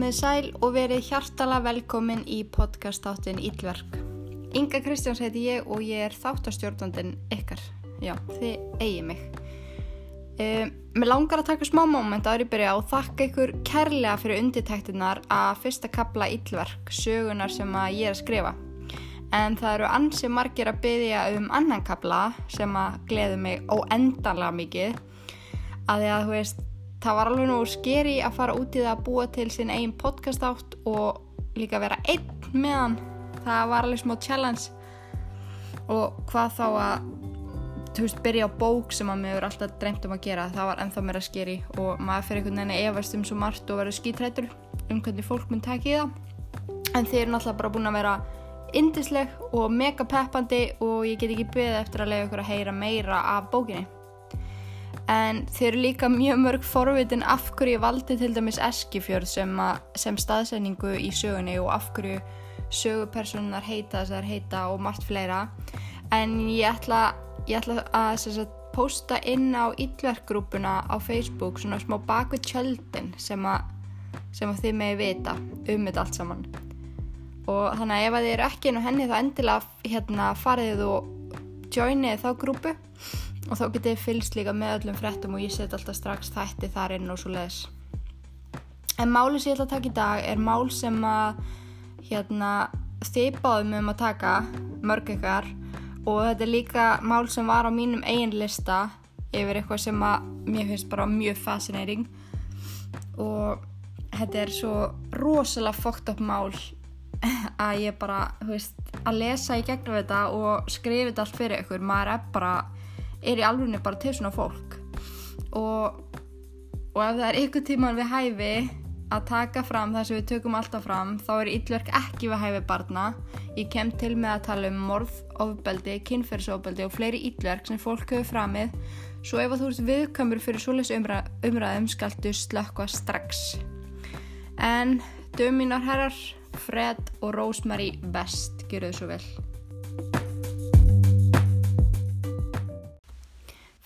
Komið sæl og verið hjartala velkomin í podcastáttin Ílverk. Inga Kristjáns heiti ég og ég er þáttastjórnandin ykkar. Já, þið eigi mig. Um, mér langar að taka smá móment árið byrja og þakka ykkur kærlega fyrir undirtæktinnar að fyrsta kapla Ílverk, sögunar sem að ég er að skrifa. En það eru ansi margir að byggja um annan kapla sem að gleði mig óendanlega mikið. Að því að þú veist, það var alveg nú skeri að fara út í það að búa til sin einn podcast átt og líka vera einn meðan það var alveg smá challenge. Og hvað þá að þú veist, byrja á bók sem að mér er alltaf dreymt um að gera, það var ennþá mér að skeri og maður fyrir einhvern veginn að efast um svo margt og verður skítrættur um hvernig fólk mun taki það. En þeir eru náttúrulega bara búin að vera indisleg og mega peppandi og ég get ekki byggðið eftir að leiða ykkur að heyra meira af bókinni en þeir eru líka mjög mörg forvitin af hverju ég valdi til dæmis Eskifjörð sem, sem staðsendingu í sögunni og af hverju sögupersonar heita þessar heita og margt fleira. En ég ætla, ég ætla að sagt, posta inn á yllverkgrúpuna á Facebook svona smá bakvið tjöldin sem að, sem að þið megi vita um þetta allt saman. Og þannig að ef að þið eru ekki inn á henni þá endilega hérna, farið og joinið þá grúpu og þá getið þið fylgst líka með öllum frettum og ég set alltaf strax þætti þar inn og svo leiðis en máli sem ég ætla að taka í dag er mál sem að hérna, þið báðum um að taka mörg ykkar. Og þetta er líka mál sem var á mínum eigin lista yfir eitthvað sem að mér finnst bara mjög fascinating. Og þetta er svo rosalega fókt upp mál að ég bara, þú veist, að lesa í gegnum þetta og skrifa þetta allt fyrir ykkur, maður er bara er í alveg bara til svona fólk. Og, og ef það er ykkur tíman við hæfi að taka fram það sem við tökum alltaf fram þá er yllverk ekki við hæfi barna. Ég kem til með að tala um morð, ofbeldi, kynferðsofbeldi og fleiri yllverk sem fólk hefur framið. Svo ef þú ert viðkamur fyrir svoleis umræð, umræðum skaldu slökka strax. En döminar herrar Fred og Rosemary West gerðu svo vel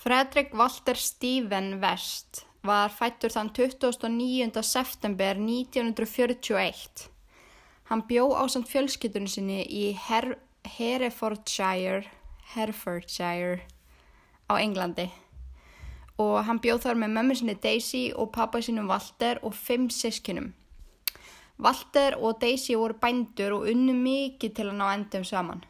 Fredrik Walter Stephen West var fættur þann 29. september 1941. Hann bjó á samt fjölskyldunum sinni í Her Herefordshire, Herefordshire á Englandi og hann bjóð þar með mömmu sinni Daisy og pappa sinum Walter og fimm sískinum. Walter og Daisy voru bændur og unnu mikið til að ná endum saman.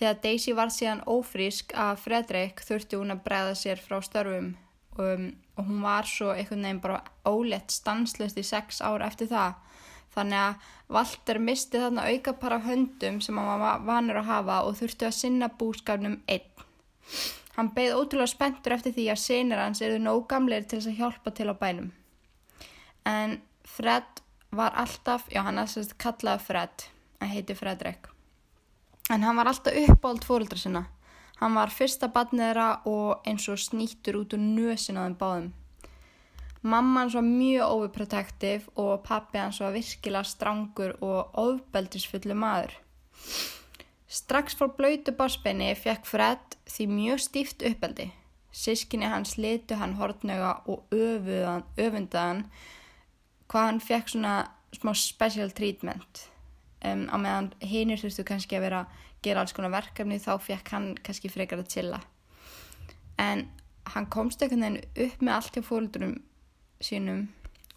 Þegar Daisy var síðan ófrísk að Fredrik þurfti hún að bregða sér frá störfum um, og hún var svo einhvern veginn bara ólett stanslist í sex ára eftir það. Þannig að Walter misti þarna auka para höndum sem hann var vanur að hafa og þurfti að sinna búskapnum einn. Hann beigð ótrúlega spenntur eftir því að senir hans erðu nóg gamleir til þess að hjálpa til á bænum. En Fred var alltaf, já hann aðsast kallaði Fred, hann heiti Fredrik. En hann var alltaf uppáld fóröldra sinna. Hann var fyrsta badniðra og eins og snýttur út úr nösin á þeim báðum. Mamma hans var mjög overprotective og pappi hans var virkilega strangur og ofbeldisfullu maður. Strax fór blöytu barspenni fekk Fred því mjög stíft uppeldi. Sískinni hans litu hann hortnöga og öfundaðan hvað hann fekk svona smá special treatment um, á meðan hinnir þurftu kannski að vera að gera alls konar verkefni þá fekk hann kannski frekar að chilla. En hann komst einhvern veginn upp með allt hjá fólkdurum sínum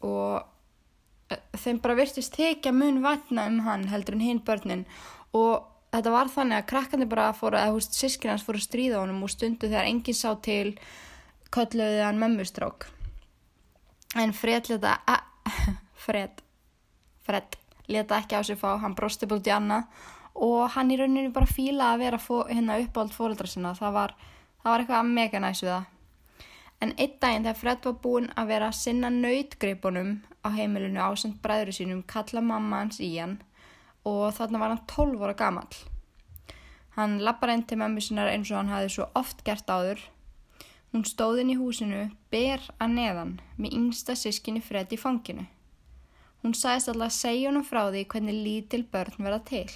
og uh, þeim bara virtist tekja mun vatna um hann heldur en hinn börnin. Og þetta var þannig að krakkandi bara fóru að húst sískina hans fóru að stríða honum og stundu þegar enginn sá til kölluði hann mömmustrák en Fred leta Fred Fred leta ekki á sig fá, hann brosti búið til Anna og hann í rauninu bara fíla að vera fó, hérna uppáld fóröldra sinna. Það var, það var eitthvað mega næst við það. En einn daginn þegar Fred var búinn að vera að sinna nautgreipunum á heimilinu ásend bræður sínum kalla mamma hans í hann. Og þarna var hann 12 óra gamall. Hann lappar einn til mammi sinnar eins og hann hafi svo oft gert áður. Hún stóð inn í húsinu ber að neðan með yngsta sískinni Fred í fanginu Hún sagðist alltaf að segja honum frá því hvernig lítil börn verða til.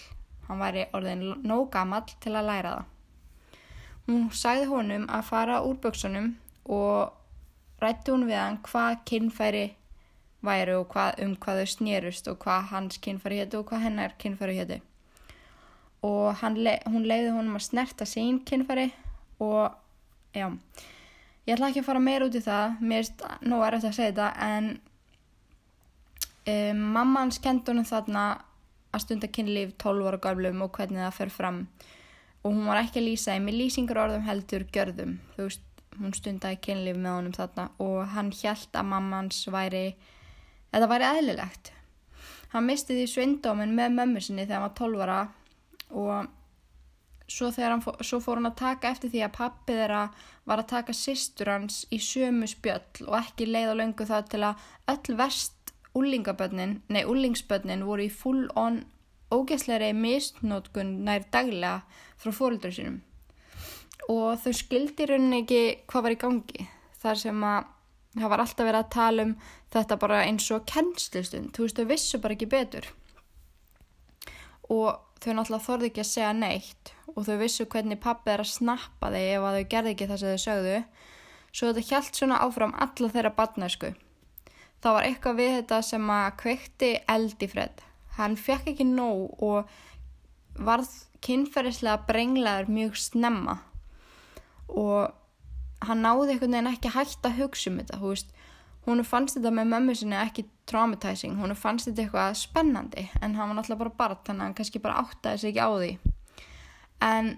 Hann væri orðin nóg gamall til að læra það. Hún sagði honum að fara úr buksunum og rætti hún við hann hvað kinnfæri væru og hvað, um hvað þau snýrust og hvað hans kynfæri hétu og hvað hennar kynfæri hétu og le hún leiði honum að snerta sín kynfæri og já ég ætla ekki að fara meir út í það mér er nú erfitt að segja þetta en um, mamma hans kendi honum þarna að stunda kynlíf 12 ára gaflum og hvernig það fer fram og hún var ekki að lýsa í lýsingur orðum heldur gjörðum þú veist hún stundaði kynlíf með honum þarna og hann hjælt að mammans væri, þetta væri eðlilegt. Hann misti því svindóminn með mömmu sinni þegar hann var 12 ára og svo, hann, svo fór hann að taka eftir því að pappi þeirra var að taka sýstur hans í sömu spjöll og ekki leið og löngu það til að öll verst úlingabönnin, nei úlingsbönnin voru í full on ógæsleiri mistnótkun nær daglega frá fóröldur sínum. Og þau skildi rauninni ekki hvað var í gangi þar sem að það var alltaf verið að tala um þetta bara eins og kennslustund, þú veist þau vissu bara ekki betur. Og þau náttúrulega þorði ekki að segja neitt og þau vissu hvernig pappið er að snappa þig ef að þau gerði ekki það sem þau sögðu. Svo þetta hjælt svona áfram alla þeirra badnæsku það var eitthvað við þetta sem að kveikti eldi fred. Hann fekk ekki nóg og varð kynferðislega brenglaður mjög snemma. Og hann náði einhvern veginn ekki hægt að hugsa um þetta, veist. Hún fannst þetta með mömmu sinni ekki traumatizing, hún fannst þetta eitthvað spennandi en hann var náttúrulega bara barð þannig að hann kannski bara áttaði sig ekki á því. En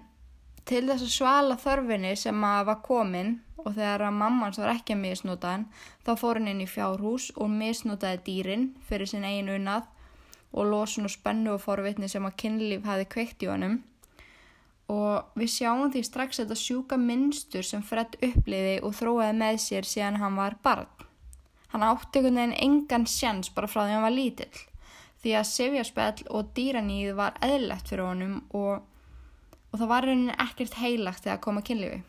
til þess að svala þörfinni sem að var komin og þegar að mammans var ekki að misnúta hann þá fór hann inn í fjárhús og misnútaði dýrin fyrir sin eigin unnað og losun og spennu og forvitni sem að kynlíf hafi kveikt í honum og við sjáum því strax þetta sjúka minnstur sem Fred uppliði og þróiði með sér síðan hann var barn. Hann átti einhvern veginn engan sjans bara frá því hann var lítill því að sefjarspell og dýranýð var eðlegt fyrir honum og, og það var rauninni ekkert heilagt þegar koma kynlifi.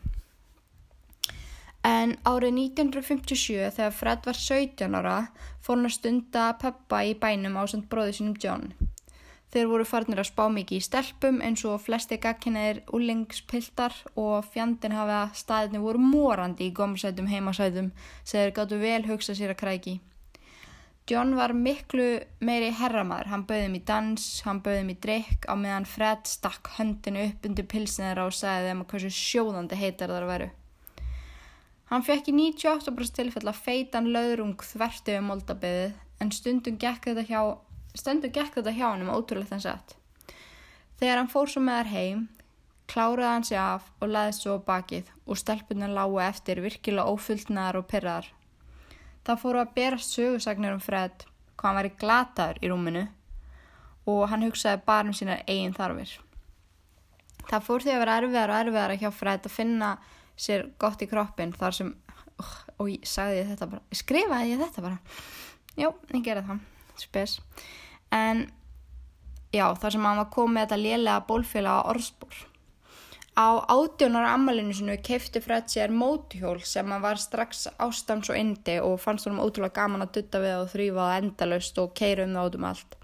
En árið 1957 þegar Fred var 17 ára fór hann að stunda peppa í bænum á samt bróði sinum John. Þeir voru farnir að spá mikið í stelpum eins og flesti gagkinniðir úlingspiltar og fjandin hafa staðinni voru morandi í gómsætum heimasætum sem þeir gáttu vel hugsa sér að kræki. John var miklu meiri herramæður, hann bauði mér dans, hann bauði mér drikk á meðan Fred stakk höndinu upp undir pilsnir og sagði þeim að hversu sjóðandi heitar þar veru. Hann fekk í 98% tilfell að feitan löðrung þvertu um moldabiðið en stundum gekk þetta hjá gekk þetta hjá hann um ótrúlegt en sett. Þegar hann fór svo með þær heim, kláraði hann sig af og laðist svo bakið og stelpunar lágu eftir virkilega ófullnaðar og pyrraðar. Það fóru að berast sögursagnir um Fred hvað hann væri glataður í rúminu og hann hugsaði bara um sína eigin þarfir. Það fór því að vera erfiðar og erfiðar að hjá Fred að finna sér gott í kroppin þar sem, uh, og ég sagði þetta bara, skrifaði ég þetta bara, já, ég gerði það, spes en já þar sem hann var komið þetta lélega bólfélag á orðspór. Á átjónar ammalinu sinu keifti Fred sér mótuhjól sem hann var strax ástans og indi og fannst honum ótrúlega gaman að dutta við og þrýfa það endalust og keira um það út um allt.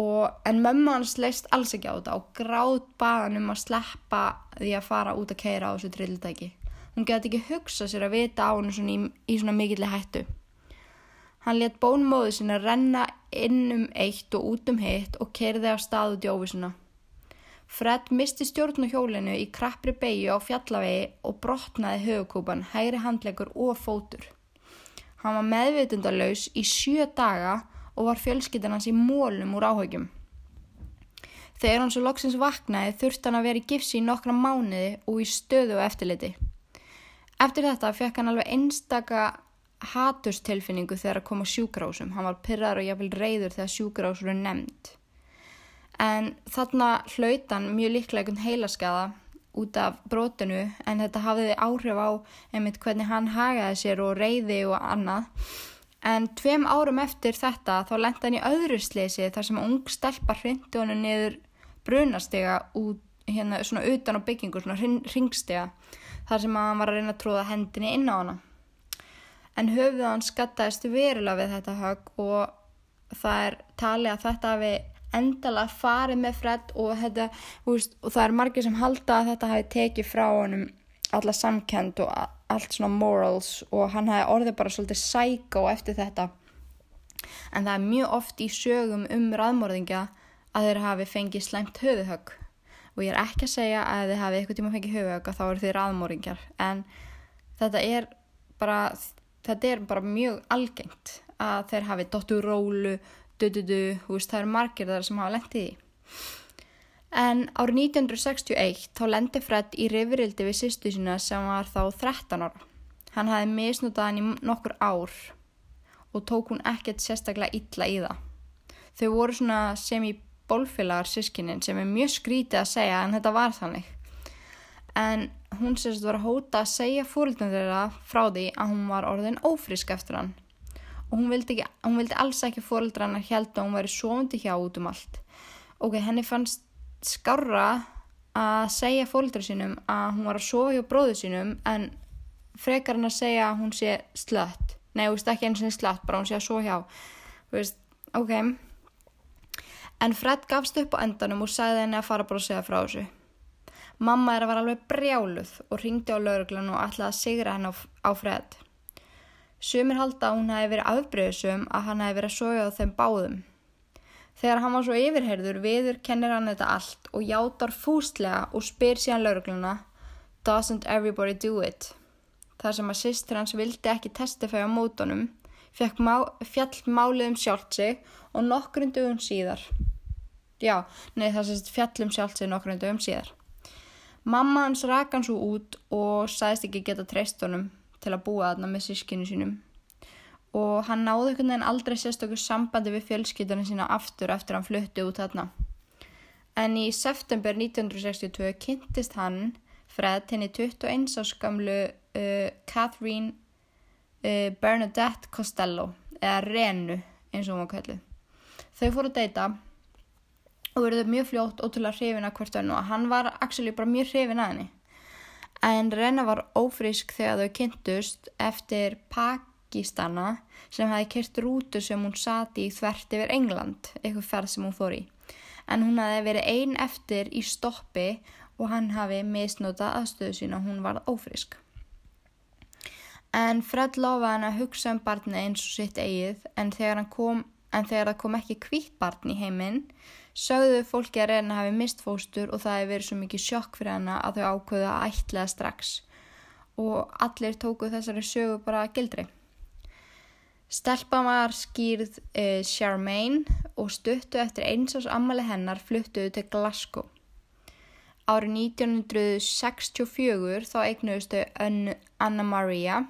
Og, en mömmu hans leist alls ekki á þetta og gráð baðan um að sleppa því að fara út að keira á þessu trilltæki. Hún geti ekki hugsa sér að vita á hennu í, í svona mikilli hættu. Hann let bónmóðu sinna renna inn um eitt og út um hitt og kerði á stað út í óvísuna. Fred misti stjórn á hjólinu í krappri beigju á fjallavegi og brotnaði högukúpan, hægri handlegur og fótur. Hann var meðvitundalauðs í sjö daga og var fjölskyttan hans í mólum úr áhugjum. Þegar hann svo loksins vaknaði þurfti hann að vera í gifsi í nokkra mánuði og í stöðu og eftirliti. Eftir þetta fekk hann alveg einstaka hatustilfinningu þegar að koma sjúkrásum. Hann var pyrrar og jáfnvel reyður þegar sjúkrásur er nefnd. En þarna hlautan mjög líklega einhvern heilaskaða út af brotinu en þetta hafiði áhrif á einmitt hvernig hann hagaði sér og reyði og annað. En tveim árum eftir þetta þá lenda hann í öðru slesi þar sem ung stelpa hrindi hann niður brunastega út hérna svona utan á byggingu, svona ringstega þar sem hann var að reyna að tróða hendinni inn á hana en höfuð hann skattaðist verulega við þetta högg og það er talið að þetta hafi endala farið með Fred og, þetta, veist, og það er margir sem halda að þetta hafi tekið frá honum alla samkend og allt svona morals og hann hafi orðið bara svolítið psycho eftir þetta. En það er mjög oft í sögum um raðmörðingja að þeir hafi fengið slæmt höfuhögg og ég er ekki að segja að þeir hafi eitthvað tíma fengið höfuhögg að þá eru þeir raðmörðingjar en þetta er bara þetta er bara mjög algengt að þeir hafi dottu rólu dududu, það eru margir þar sem hafa lendið í En árið 1961 þá lendi Fred í rifrildi við sýstu sína sem var þá 13 ára. Hann hafi misnútað hann í nokkur ár og tók hún ekkert sérstaklega illa í það. Þau voru svona sem í bólfélagar sískinnin sem er mjög skrítið að segja en þetta var þannig. En hún sérst var að hóta að segja fóröldum þeirra frá því að hún var orðin ófrísk eftir hann. Og hún vildi, ekki, hún vildi alls ekki að held að hún væri svondi hjá út um allt. Ok, henni fannst skarra að segja fólkdra sínum að hún var að sofa hjá bróðu sínum en frekar hann að segja að hún sé slött nei, þú veist ekki eins og slött, bara hún sé að sofa hjá. Þú veist, ok. En Fred gafst upp á endanum og sagði henni að fara bara að segja frá þessu. Mamma er að vera alveg brjáluð og ringdi á lauruglan og ætlaði að sigra henni á, á Fred Sumir halda að hún hefði verið afbreyðsum að hann hefði verið að soja á þeim báðum Þegar hann var svo yfirherður viður kennir hann þetta allt og játar fúslega og spyr síðan laurugluna Doesn't everybody do it? Þar sem að sýstur hans vildi ekki testifæja mótonum má, fjall málið um sjálft sig og nokkurinn dögum síðar. Já, nei það sést fjallum sjálft sig nokkurinn dögum síðar. Mamma hans rak hann svo út og sæðist ekki geta treyst honum til að búa þarna með sískinu sínum og hann náði einhvern veginn aldrei sérstökur sambandi við fjölskyldunum sína aftur eftir hann flutti út þarna. En í september 1962 kynntist hann Fred henni 21 á skamlu uh, Catherine uh, Bernadette Costello eða Renu eins og hún var kallið. Þau fóru að deyta og verður mjög fljótt ótrúlega hrifin að hvert önnu og hann var actually bara mjög hrifin að henni. En Rena var ófrísk þegar þau kynntust eftir Pakistana sem hafi kert rútu sem hún sati í þvert yfir England, eitthvað ferð sem hún fór í. En hún hafi verið ein eftir í stoppi og hann hafi misnótað aðstöðu sína og hún var ófrisk. En Fred lofaði hann að hugsa um barni eins og sitt eigið en þegar, kom, en þegar það kom ekki kvítt barn í heiminn sögðu fólki að reyna hafi mist fóstur og það hefði verið svo mikið sjokk fyrir hana að þau ákvöðu að ætlaða strax og allir tóku þessari sögu bara gildri. Stelpan var skýrð uh, Charmaine og stuttu eftir einsás ammali hennar fluttuðu til Glasgow. Árið 1964 þá eignuðustu Anna Maria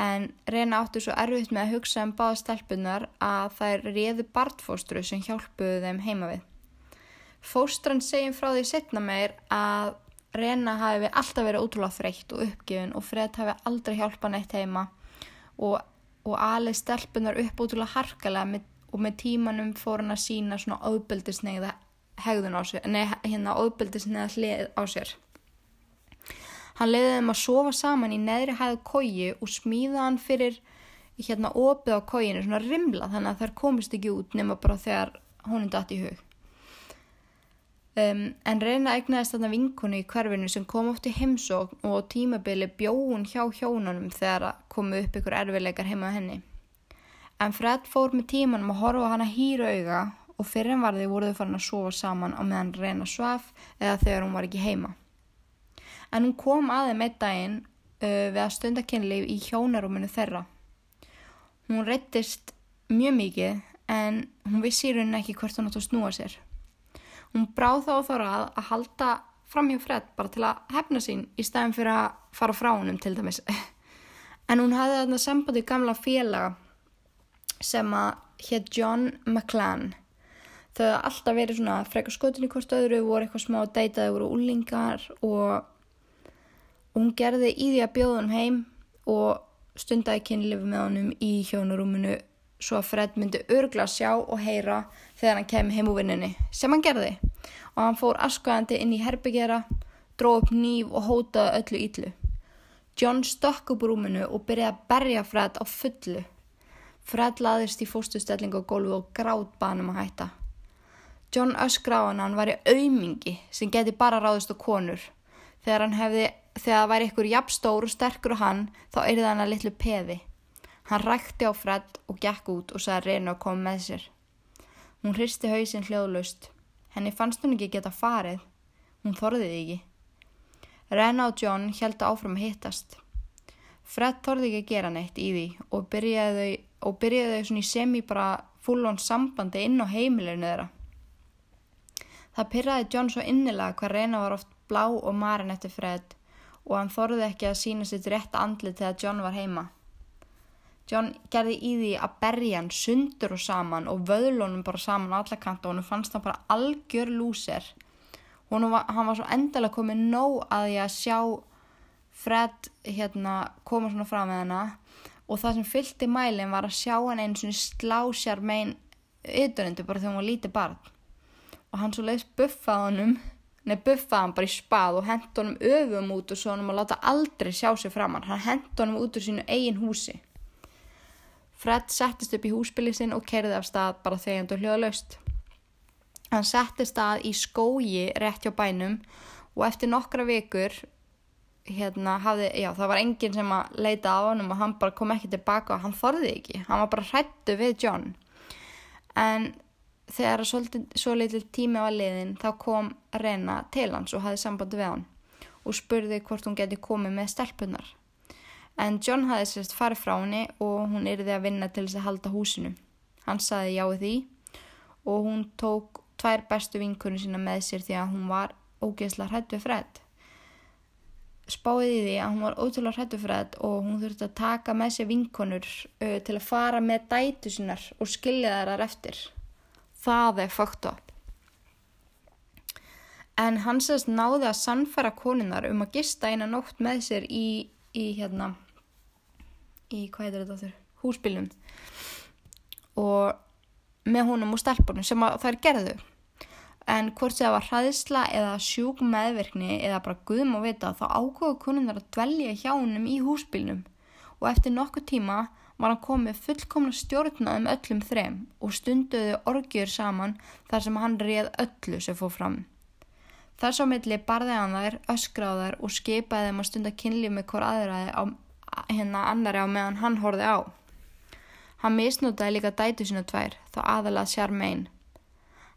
en reyna áttu svo erfitt með að hugsa um báða stelpunar að þær réðu bartfóstru sem hjálpuðu þeim heima við. Fóstran segjum frá því setna meir að reyna hafi alltaf verið ótrúlega þreytt og uppgifin og Fred hafi aldrei hjálpað neitt heima og og alveg stelpunar upp ótrúlega harkalega með, og með tímanum fór hann að sína svona óbyldisneiða hegðun á sér, nei hérna óbyldisneiða hlið á sér. Hann leiði þeim að sofa saman í neðri hæðu kói og smíða hann fyrir hérna opið á kóinu svona rimla þannig að þær komist ekki út nema bara þegar er dætt í hug. Um, en reyna egnaðist þarna vinkonu í hverfinu sem kom oft í heimsókn og tímabili bjóðun hjá hjónunum þegar komu upp ykkur erfileikar heima henni. En Fred fór með tímanum að horfa hana hýra auga og fyrir en varði voruðu farin að sofa saman á meðan reyna svaf eða þegar hún var ekki heima. En hún kom aðeins með daginn uh, við að stundakinnleif í hjónarúminu þeirra. Hún reyttist mjög mikið en hún vissi í rauninni ekki hvert hún átt að snúa sér. Hún bráð þá þá rað að halda fram hjá Fred bara til að hefna sín í stæðin fyrir að fara frá húnum til dæmis. En hún hafði þarna sambandi gamla félaga sem að hétt John McClann. Þau hafði alltaf verið svona frekar skotin í hvort öðru, voru eitthvað smá deytaði, voru úlingar og, og hún gerði í því að bjóða hann heim og stundaði kynlifu með honum í hjónurúminu svo að Fred myndi örgla sjá og heyra þegar hann kemi heim úr vinninni, sem hann gerði og hann fór askvæðandi inn í herbygjara, dróð upp nýf og hótaði öllu íllu. John stökk upp úr rúminu og byrjaði að berja Fred á fullu. Fred laðist í fóstustellingu á gólfu og gráð banum að hætta. John öskra á hann að hann væri aumingi sem geti bara ráðist á konur. Þegar hann hefði, þegar það væri ykkur jafnstór og sterkur á hann, þá erði hann að litlu peði. Hann rækti á Fred og gekk út og sagði reynu að koma með sér. Hún hristi hausinn hljóðlust. Henni fannst hún ekki geta farið. Hún þorðiði ekki. Rena og John heldu áfram að hittast. Fred þorði ekki að gera neitt í því og og byrjaði þau svona í semi bara fullon sambandi inn á heimilinu þeirra. Það pyrraði John svo innilega hvað Rena var oft blá og marin eftir Fred og hann þorði ekki að sína sitt rétt andlið þegar John var heima. John gerði í því að berja hann sundur og saman og vöðlunum bara saman á alla kanta og hann fannst hann bara algjör lúser. Var, hann var svo endilega komið nóg að ég að sjá Fred hérna, koma svona fram með hana og það sem fylgti mælinn var að sjá hann einu svona slásjar megin yturindu bara þegar hann var lítið barn og hann svo leiðis buffaði honum Nei, buffaði hann bara í spað og hendi honum öfum út og svo hann að láta aldrei sjá sig fram hann. Hendi honum út úr sínu eigin húsi. Fred settist upp í húsbylið sinn og kerði af stað bara þegjand og hljóðlaust. Hann settist stað í skógi rétt hjá bænum og eftir nokkra vikur hérna hafði, já það var enginn sem að leita á hann og hann bara kom ekki tilbaka og hann þorði ekki. Hann var bara hrættu við John. En þegar svo litil tími var liðin þá kom Rena til hans og hafði sambandi við hann og spurði hvort hún geti komið með stelpunar. En John hafði sérst farið frá henni og hún yrði að vinna til þess að halda húsinu. Hann saði já því og hún tók tvær bestu vinkunni sína með sér því að hún var ógeðslega hrættu fred. Spáði því að hún var ótrúlega hrættu fred og hún þurfti að taka með sér vinkunur uh, til að fara með dætu sínar og skilja þar eftir það er fucked up. En hann sérst náði að sannfæra konunar um að gista eina nótt með sér í, í hérna, í hvað heitir þetta þurr, húsbílum og með honum og stelpunum sem þær gerðu. En hvort það var hraðisla eða sjúk meðverkni eða bara guðum að vita þá ákváðu konunar að dvelja hjá honum í húsbílnum og eftir nokkuð tíma var hann komið fullkomna stjórna um öllum þrem og stunduði orgjur saman þar sem hann réð öllu sem fór fram. Þess á milli barði hann þær, öskráðar og skipaði þeim að stunda kynlíf með hver aðraði á hérna annari á meðan hann horfi á. Hann misnútaði líka dætu sína tvær, þá aðalað sér megin.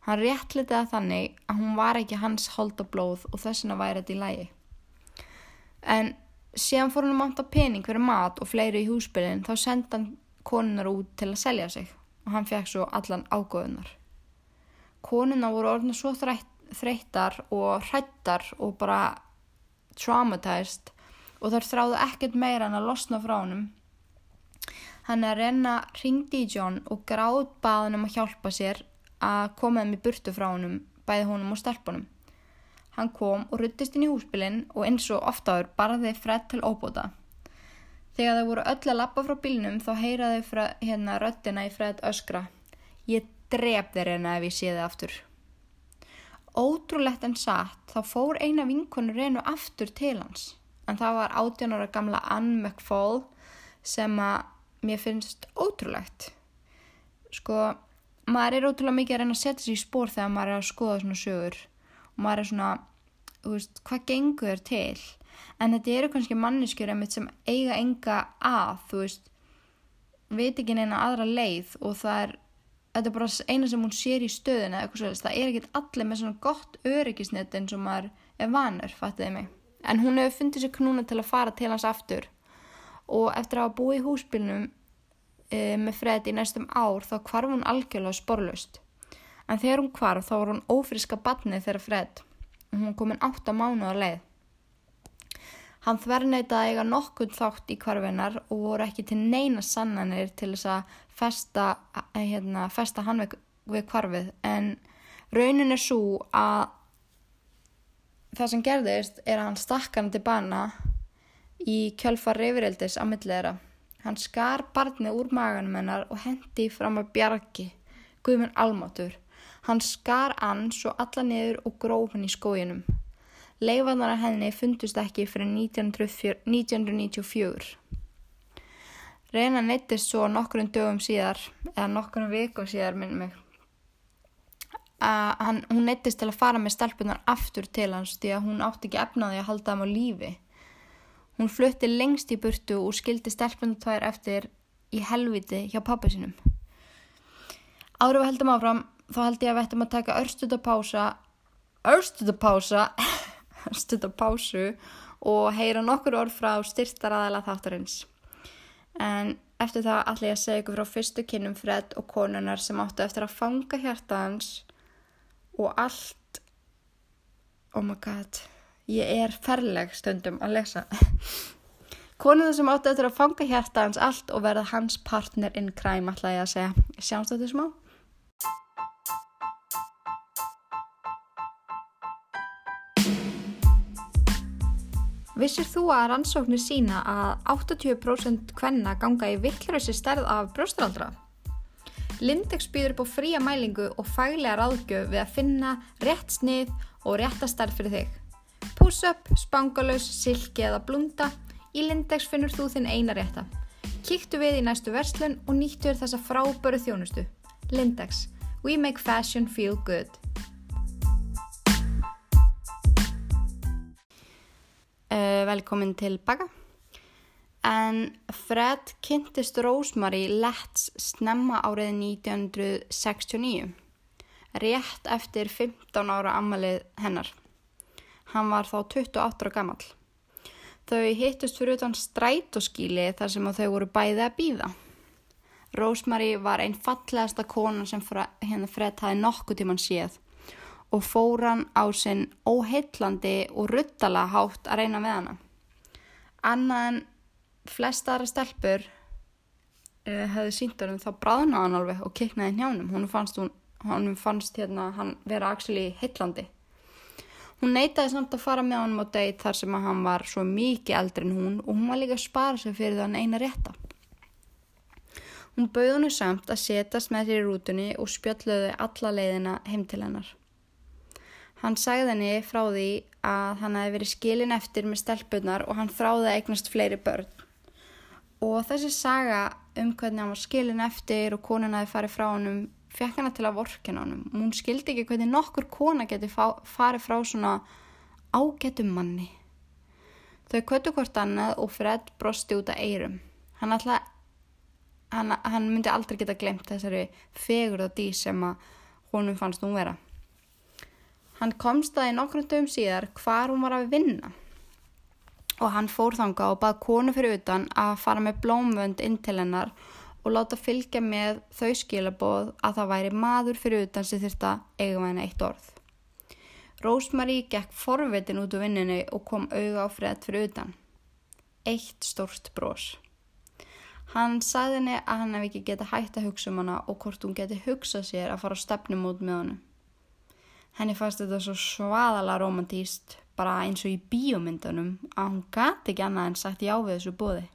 Hann réttlitiði þannig að hún var ekki hans hold og og þessina væri þetta í lægi. En síðan fór hann að manta pening fyrir mat og fleiri í húsbyrjun þá senda hann konunar út til að selja sig og hann fekk svo allan ágóðunar. Konuna voru orðina svo þreyttar og hrættar og bara traumatized og þar þráðu ekkert meira en að losna frá honum. Hann er reyna ringdi í John og gráð baðan um að hjálpa sér að koma þeim í burtu frá honum, bæði honum og stelpunum. Hann kom og ruttist inn í húsbylinn og eins og oftaður barði Fred til óbúta. Þegar þau voru öll að lappa frá bílnum þá heyraði hérna röttina í Fred öskra. Ég dref þeir hérna ef ég sé þið aftur. Ótrúlegt en satt þá fór eina vinkonur reynu aftur til hans. En það var átjónara gamla Ann McFall sem að mér finnst ótrúlegt. Sko, maður er ótrúlega mikið að reyna að setja sér í spór þegar maður er að skoða svona sögur og maður er svona, þú veist, hvað gengur þér til? En þetta eru kannski manneskjur einmitt sem eiga enga að, þú veist, veit ekki neina aðra leið og það er, þetta er bara eina sem hún sér í stöðinu eða eitthvað svolítið, það er ekkit allir með svona gott öryggisnett eins og maður er vanur, fattiði mig. En hún hefur fundið sér knúna til að fara til hans aftur og eftir að hafa búið í húsbylnum e, með Fred í næstum ár þá kvarf hún algjörlega sporlust en þegar hún kvarf þá var hún ófriska batnið þegar Fred og hún komin átt að mánu að leið. Hann þverneitaði eiga nokkund þátt í kvarfinnar og voru ekki til neina sannanir til þess að festa, hérna, festa hann við, við kvarfið en raunin er svo að það sem gerðist er að hann stakk hann til bana í kjölfar reyfirildis á milliðra. Hann skar barnið úr maganum hennar og hendi fram að bjargi, guðminn almátur. Hann skar ann svo alla niður og gróf hann í skójinum. Leifanar að henni fundust ekki fyrir 1994. Reyna neittist svo nokkurinn dögum síðar, eða nokkurinn viku síðar minnum mig. Hann, hún neittist til að fara með stelpunar aftur til hans því að hún átti ekki efnaði að halda hann á lífi. Hún flutti lengst í burtu og skildi stelpunar tvær eftir í helviti hjá pappa sinum. Við heldum áfram, þá held ég að við ættum að taka örstutapása, örstutapása, örstutapásu og heyra nokkur orð frá styrtaraðala þáttarins. En eftir það ætla ég að segja ykkur frá fyrstu kynum Fred og konunar sem áttu eftir að fanga hjarta hans og allt, oh my god, ég er ferleg stundum að lesa. Konunar sem áttu eftir að fanga hjarta hans allt og verða hans partner in crime ætla ég að segja. Sjáumst þetta smá? Vissir þú að rannsóknir sína að 80% hvenna ganga í vittlurössi stærð af brjóstraldra? Lindex býður upp á fría mælingu og faglega ráðgjöf við að finna rétt snið og rétta stærð fyrir þig. Puss-up, spangalus, silki eða blunda, í Lindex finnur þú þinn eina rétta. Kíktu við í næstu verslun og nýttu þér þessa fráböru þjónustu. Lindex. We make fashion feel good. Velkomin tilbaka. En Fred kynntist Rosemary Letts snemma árið 1969, rétt eftir 15 ára ammalið hennar. Hann var þá 28 ára gammal. Þau hittust fyrir utan strætóskíli þar sem þau voru bæði að býða. Rosemary var einn fallegasta kona sem hérna Fred hafi nokkuð tíman séð og fór hann á sinn óheillandi og ruttala hátt að reyna við hana. Annað en flesta aðra stelpur uh, hefði sínt honum þá bráðnaði hann alveg og kiknaði njánum. Hún fannst, hún, hún fannst hérna hann vera actually heillandi. Hún neytaði samt að fara með honum á deit þar sem hann var svo mikið eldri en hún og hún var líka að spara sig fyrir þann eina rétta. Hún bauð hennu samt að setjast með sér í rútunni og spjöldluði alla leiðina heim til hennar. Hann sagði henni frá því að hann hefði verið skilin eftir með stelpunar og hann þráði að eignast fleiri börn. Og þessi saga um hvernig hann var skilin eftir og konin hefði farið frá honum fekk hann til að vorkina honum. Hún skildi ekki hvernig nokkur kona geti farið frá svona ágetum manni. Þau kvötu hvort annað og Fred brosti út af eirum. Hann, alltaf, hann, hann myndi aldrei geta glemt þessari fegur og dý sem að honum fannst hún vera. Hann komst að í nokkrum dögum síðar hvar hún var að vinna og hann fór þanga og bað konu fyrir utan að fara með blómvönd inn til hennar og láta fylgja með þau skilaboð að það væri maður fyrir utan sem þurfti að eiga með henni eitt orð. Rósmarí gekk forvitin út úr vinninu og kom auga á fredd fyrir utan. Eitt stort brós. Hann sagði henni að hann hef ekki getið hægt að hugsa um hana og hvort hún getið hugsað sér að fara á stefnum út með honum. Henni fannst þetta svo svaðala romantíst, bara eins og í bíomindunum, að hún gati ekki annað en sagt já við þessu bóði.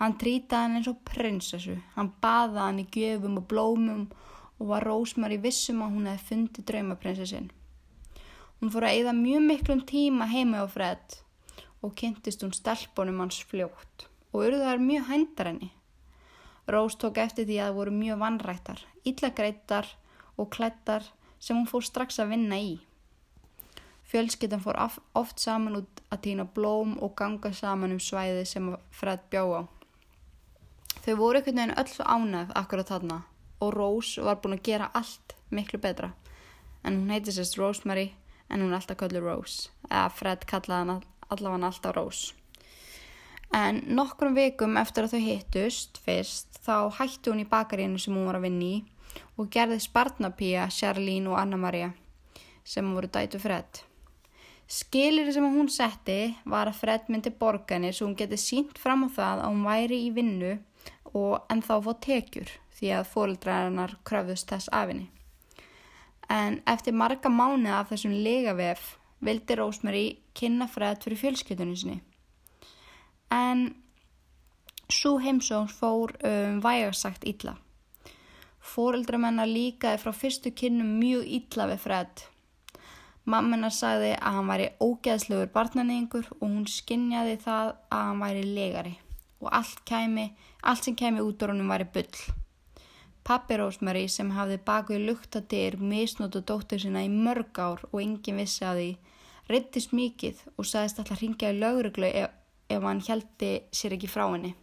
Hann trýtaði henni eins og prinsessu, hann baða hann í gjöfum og blómum og var rósmar í vissum að hún hefði fundið draumaprinsessin. Hún fór að eigða mjög miklum tíma heima á Fred og kynntist hún stelpunum hans fljótt og urðaðar mjög hændar henni. Rós tók eftir því að það voru mjög vannrættar, illa greitar og klættar sem hún fór strax að vinna í. Fjölskyttan fór oft saman út að týna blóm og ganga saman um svæði sem Fred bjá á. Þau voru einhvern veginn öll ánæð akkurat þarna og Rose var búin að gera allt miklu betra. En hún heiti sérst Rosemary en hún er alltaf kallið Rose. Eða Fred kallaði allavega alltaf Rose. En nokkrum vikum eftir að þau hittust fyrst þá hætti hún í bakarínu sem hún var að vinni í og gerði Spartnapía, Charlene og Anna-Maria sem voru dætu Fred. Skilir sem hún setti var að Fred myndi borganir svo hún geti sínt fram á það að hún væri í vinnu og en þá fótt tekjur því að fórildræðarnar kröfðust þess afinni. En eftir marga mánu af þessum legavef vildi Rósmeri kynna Fred fyrir fjölskyldunum sinni. En svo heimsóns fór um, vægarsagt illa. Fóreldramennar líkaði frá fyrstu kynnum mjög illa við Fred. Mammenar sagði að hann væri ógeðslegur barnanýðingur og hún skinnjaði það að hann væri legari og allt, kæmi, allt sem kemi út á húnum væri bull. Pappi Rósmari sem hafði bakuði luktadir misnótu dóttur sína í mörg ár og enginn vissi að því, rittist mikið og sagðist alltaf hringja í lauruglu ef, ef hann heldi sér ekki frá henni.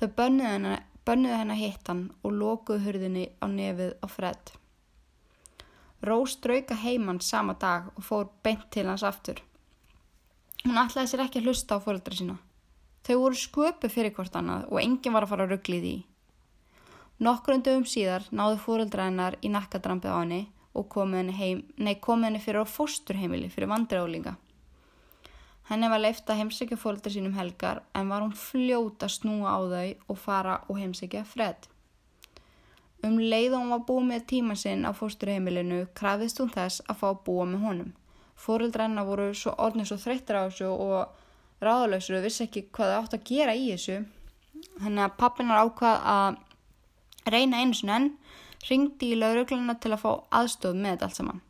Þau bönnuðu hennar, bönnuðu hennar hittan og lokuðu hurðinni á nefið á Fred. Rós drauka heimann sama dag og fór beint til hans aftur. Hún ætlaði sér ekki að hlusta á fóröldra sína. Þau voru sköpu fyrir hvort annað og enginn var að fara að ruggli því. Nokkur dögum síðar náðu fóröldra hennar í nakkadrampið á henni og komið henni, heim, nei, komið henni fyrir á fósturheimili fyrir vandræðólinga. Henni var leift að heimsækja fólkdra sínum helgar en var hún fljóta snúa á þau og fara og heimsækja Fred. Um leið og hún var búið með tíma sinn á fósturheimilinu krafðist hún þess að fá að búa með honum. Fóreldranna voru svo orðin svo þreyttir á þessu og ráðlausur og vissi ekki hvað það átt að gera í þessu. Þannig að pappinar ákvað að reyna einu sinni enn, ringdi í laurugluna til að fá aðstöð með þetta allt saman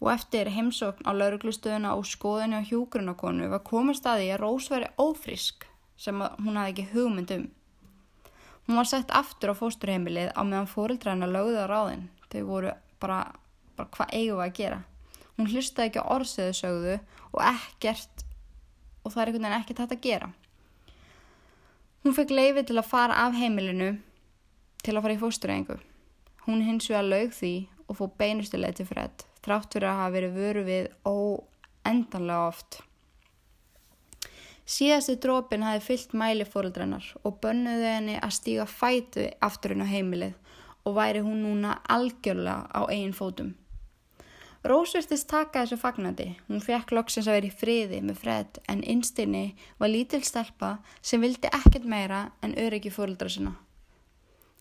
og eftir heimsókn á lauruglustöðuna og skoðinu á hjúgrunarkonu var komið staði að Rós veri ófrisk sem hún hafði ekki hugmynd um. Hún var sett aftur á fósturheimilið á meðan fórildræna lögði á ráðin. Þau voru bara, bara hvað eigum við að gera. Hún hlustaði ekki á orðsöðu sögðu og ekkert og það er einhvern veginn ekkert hægt að gera. Hún fekk leiði til að fara af heimilinu til að fara í fósturheimgu. Hún hins vegar lög því og fóð beinustileg til Fred þrátt fyrir að hafa verið vöru við óendanlega oft. Síðasti drópin hafi fyllt mæli fóröldrennar og bönnuði henni að stíga fætu afturinn á heimilið og væri hún núna algjörlega á eigin fótum. Rós virtist taka þessu fagnandi. Hún fekk loksins að vera í friði með Fred en innstinni var lítil stelpa sem vildi ekkert meira en öryggi fóröldra sinna.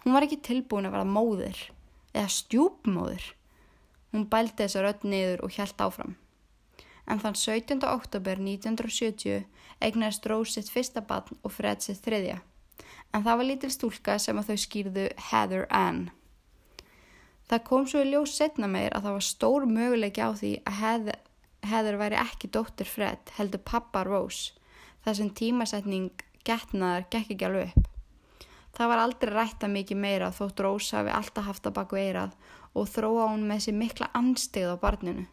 Hún var ekki tilbúin að vera móður eða stjúpmóður. Hún bældi þessa rödd niður og hjælt áfram. En þann 17. oktober 1970 eignast Rose sitt fyrsta barn og Fred sitt þriðja. En það var lítil stúlka sem að þau skýrðu Heather Ann. Það kom svo í ljós setna meir að það var stór möguleiki á því að Heather, Heather væri ekki dóttir Fred heldur pappa Rose. Það sem tímasetning getnaðar gekk ekki alveg upp. Það var aldrei rætta mikið meira þótt Rose hafi alltaf haft að baku eirað og þróa hún með sér mikla anstegð á barninu.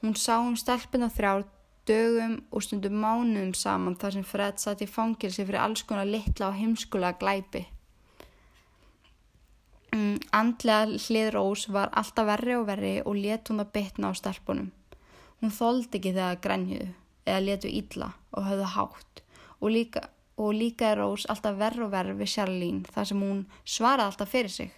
Hún sá um stelpina þrjár dögum og stundum mánuðum saman þar sem Fred satt í fangilsi fyrir alls konar litla og heimskulega glæpi. Mm, andlega hlið Rós var alltaf verri og verri og let hún að bytna á stelpunum. Hún þóldi ekki þegar grænjuðu eða letu ítla og höfðu hátt og líka, og líka er Rós alltaf verri og verri við Charlene þar sem hún svaraði alltaf fyrir sig.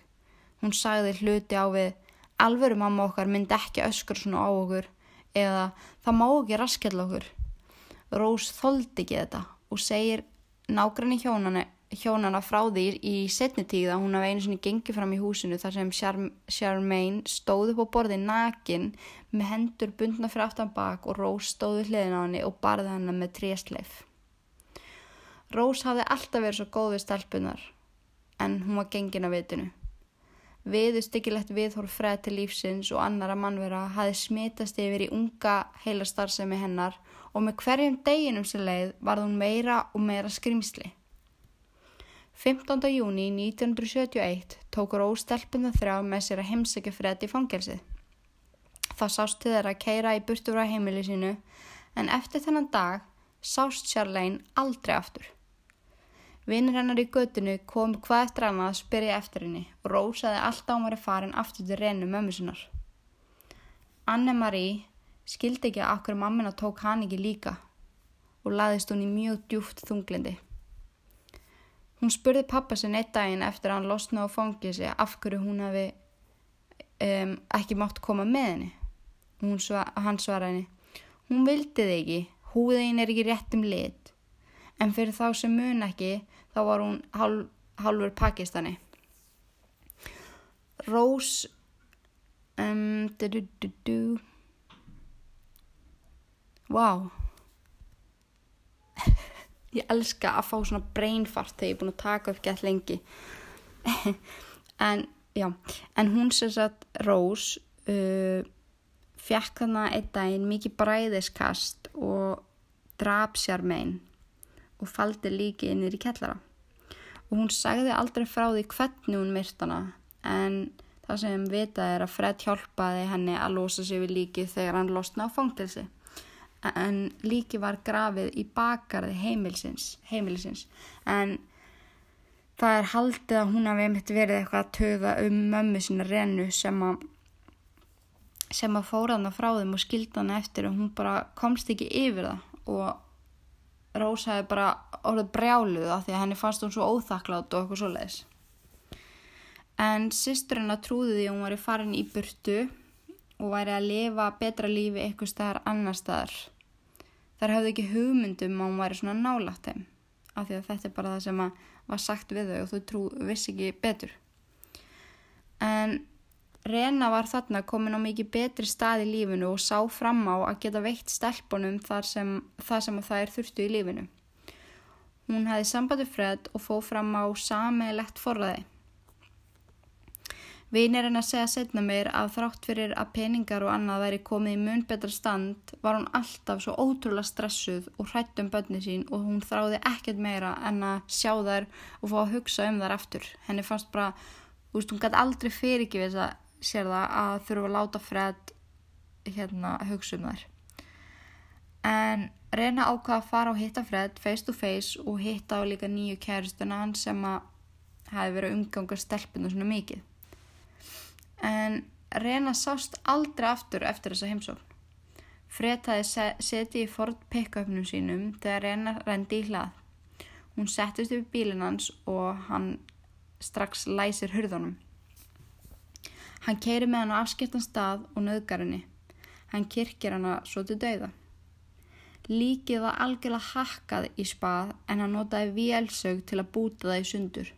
Hún sagði hluti á við alveru mamma okkar myndi ekki öskur svona á okkur eða það má ekki raskjall okkur. Rós þóldi ekki þetta og segir nágranni hjónana, hjónana frá því í setni tíð að hún hafi einu sinni gengið fram í húsinu þar sem Charmaine stóð upp á borði nakin með hendur bundna fyrir aftan bak og Rós stóði hliðin á henni og barði henni með trésleif. Rós hafði alltaf verið svo góð við stelpunar en hún var gengin á vitinu. Viðustyggilegt viðhór freð til lífsins og annara mannvera hafi smitast yfir í unga heila starfsemi hennar og með hverjum deginum sem leið var hún meira og meira skrimsli. 15. júni 1971 tók Rós stelpina þrjá með sér að heimsækja freð til fangelsið. Það sást til þeirra að keira í burtu frá heimili sínu en eftir þennan dag sást Charlene aldrei aftur. Vinnur hennar í göttinu kom hvað eftir annað að spyrja eftir henni og rósaði alltaf ámari farin aftur til reynu mömmu sinnar. Anne-Marie skildi ekki að okkur mammina tók hann ekki líka og laðist hún í mjög djúft þunglindi. Hún spurði pappa sinn eitt daginn eftir að hann losna og fangið sig af hverju hún hafi um, ekki mátt koma með henni. Svar, hann svaraði henni, hún vildi þig ekki, húðin er ekki rétt um lit, en fyrir þá sem mun ekki þá var hún hálf, hálfur Pakistani. Rose um, du, du, du, wow ég elska að fá svona brainfart þegar ég er búin að taka upp gett lengi. En já. En hún sem sagt Rose uh, fekk þarna einn daginn mikið bræðiskast og draf sér megin og faldi líki innir í kellara og hún sagði aldrei frá því hvernig hún myrt hana en það sem vitað er að Fred hjálpaði henni að losa sig við líkið þegar hann losna á fangtilsi en líki var grafið í bakarði heimilisins, heimilisins. en það er haldið að hún hafi einmitt verið eitthvað að töða um mömmu sína Renu sem að sem að fóra hana frá þeim og skilda hana eftir og hún bara komst ekki yfir það. Og Rósa hefði bara orðið brjáluð af því að henni fannst hún svo óþakklátt og eitthvað svo leiðis en sýsturinn að trúði því hún var í farin í burtu og væri að lifa betra lífi eitthvað staðar annar staðar. Þar hafði ekki hugmyndum að hún væri svona nálátt þeim af því að þetta er bara það sem var sagt við þau og þú trú vissi ekki betur. En Rena var þarna komin á mikið betri stað í lífinu og sá fram á að geta veitt stelpunum þar sem það sem það er þurftu í lífinu. Hún hefði sambandi fred og fóð fram á samilegt forraði. Vinir henn að segja setna mér að þrátt fyrir að peningar og annað væri komið í mun betra stand var hún alltaf svo ótrúlega stressuð og hrætt um bönni sín og hún þráði ekkert meira en að sjá þær og fá að hugsa um þær aftur. Henni fannst bara, þú veist, hún gæti aldrei fyrirgifið þess að sér það að þurfa að láta Fred hérna hugsa um þær. En reyna ákvaða að fara og hitta Fred face to face og hitta á líka nýju kæristuna hann sem að hafi verið umgangar stelpinu svona mikið. En reyna sást aldrei aftur eftir þessa heimsókn. Fred hafi setið í Ford pick-upnum sínum þegar reyna rendi í hlað. Hún settist í bílinn hans og hann strax læsir hurðunum Hann keiri með hann á afskiptan stað og nöðgar henni. Hann kirkir hana svo til dauða. Líkið var algjörlega hakkað í spað en hann notaði vélsög til að búta það í sundur.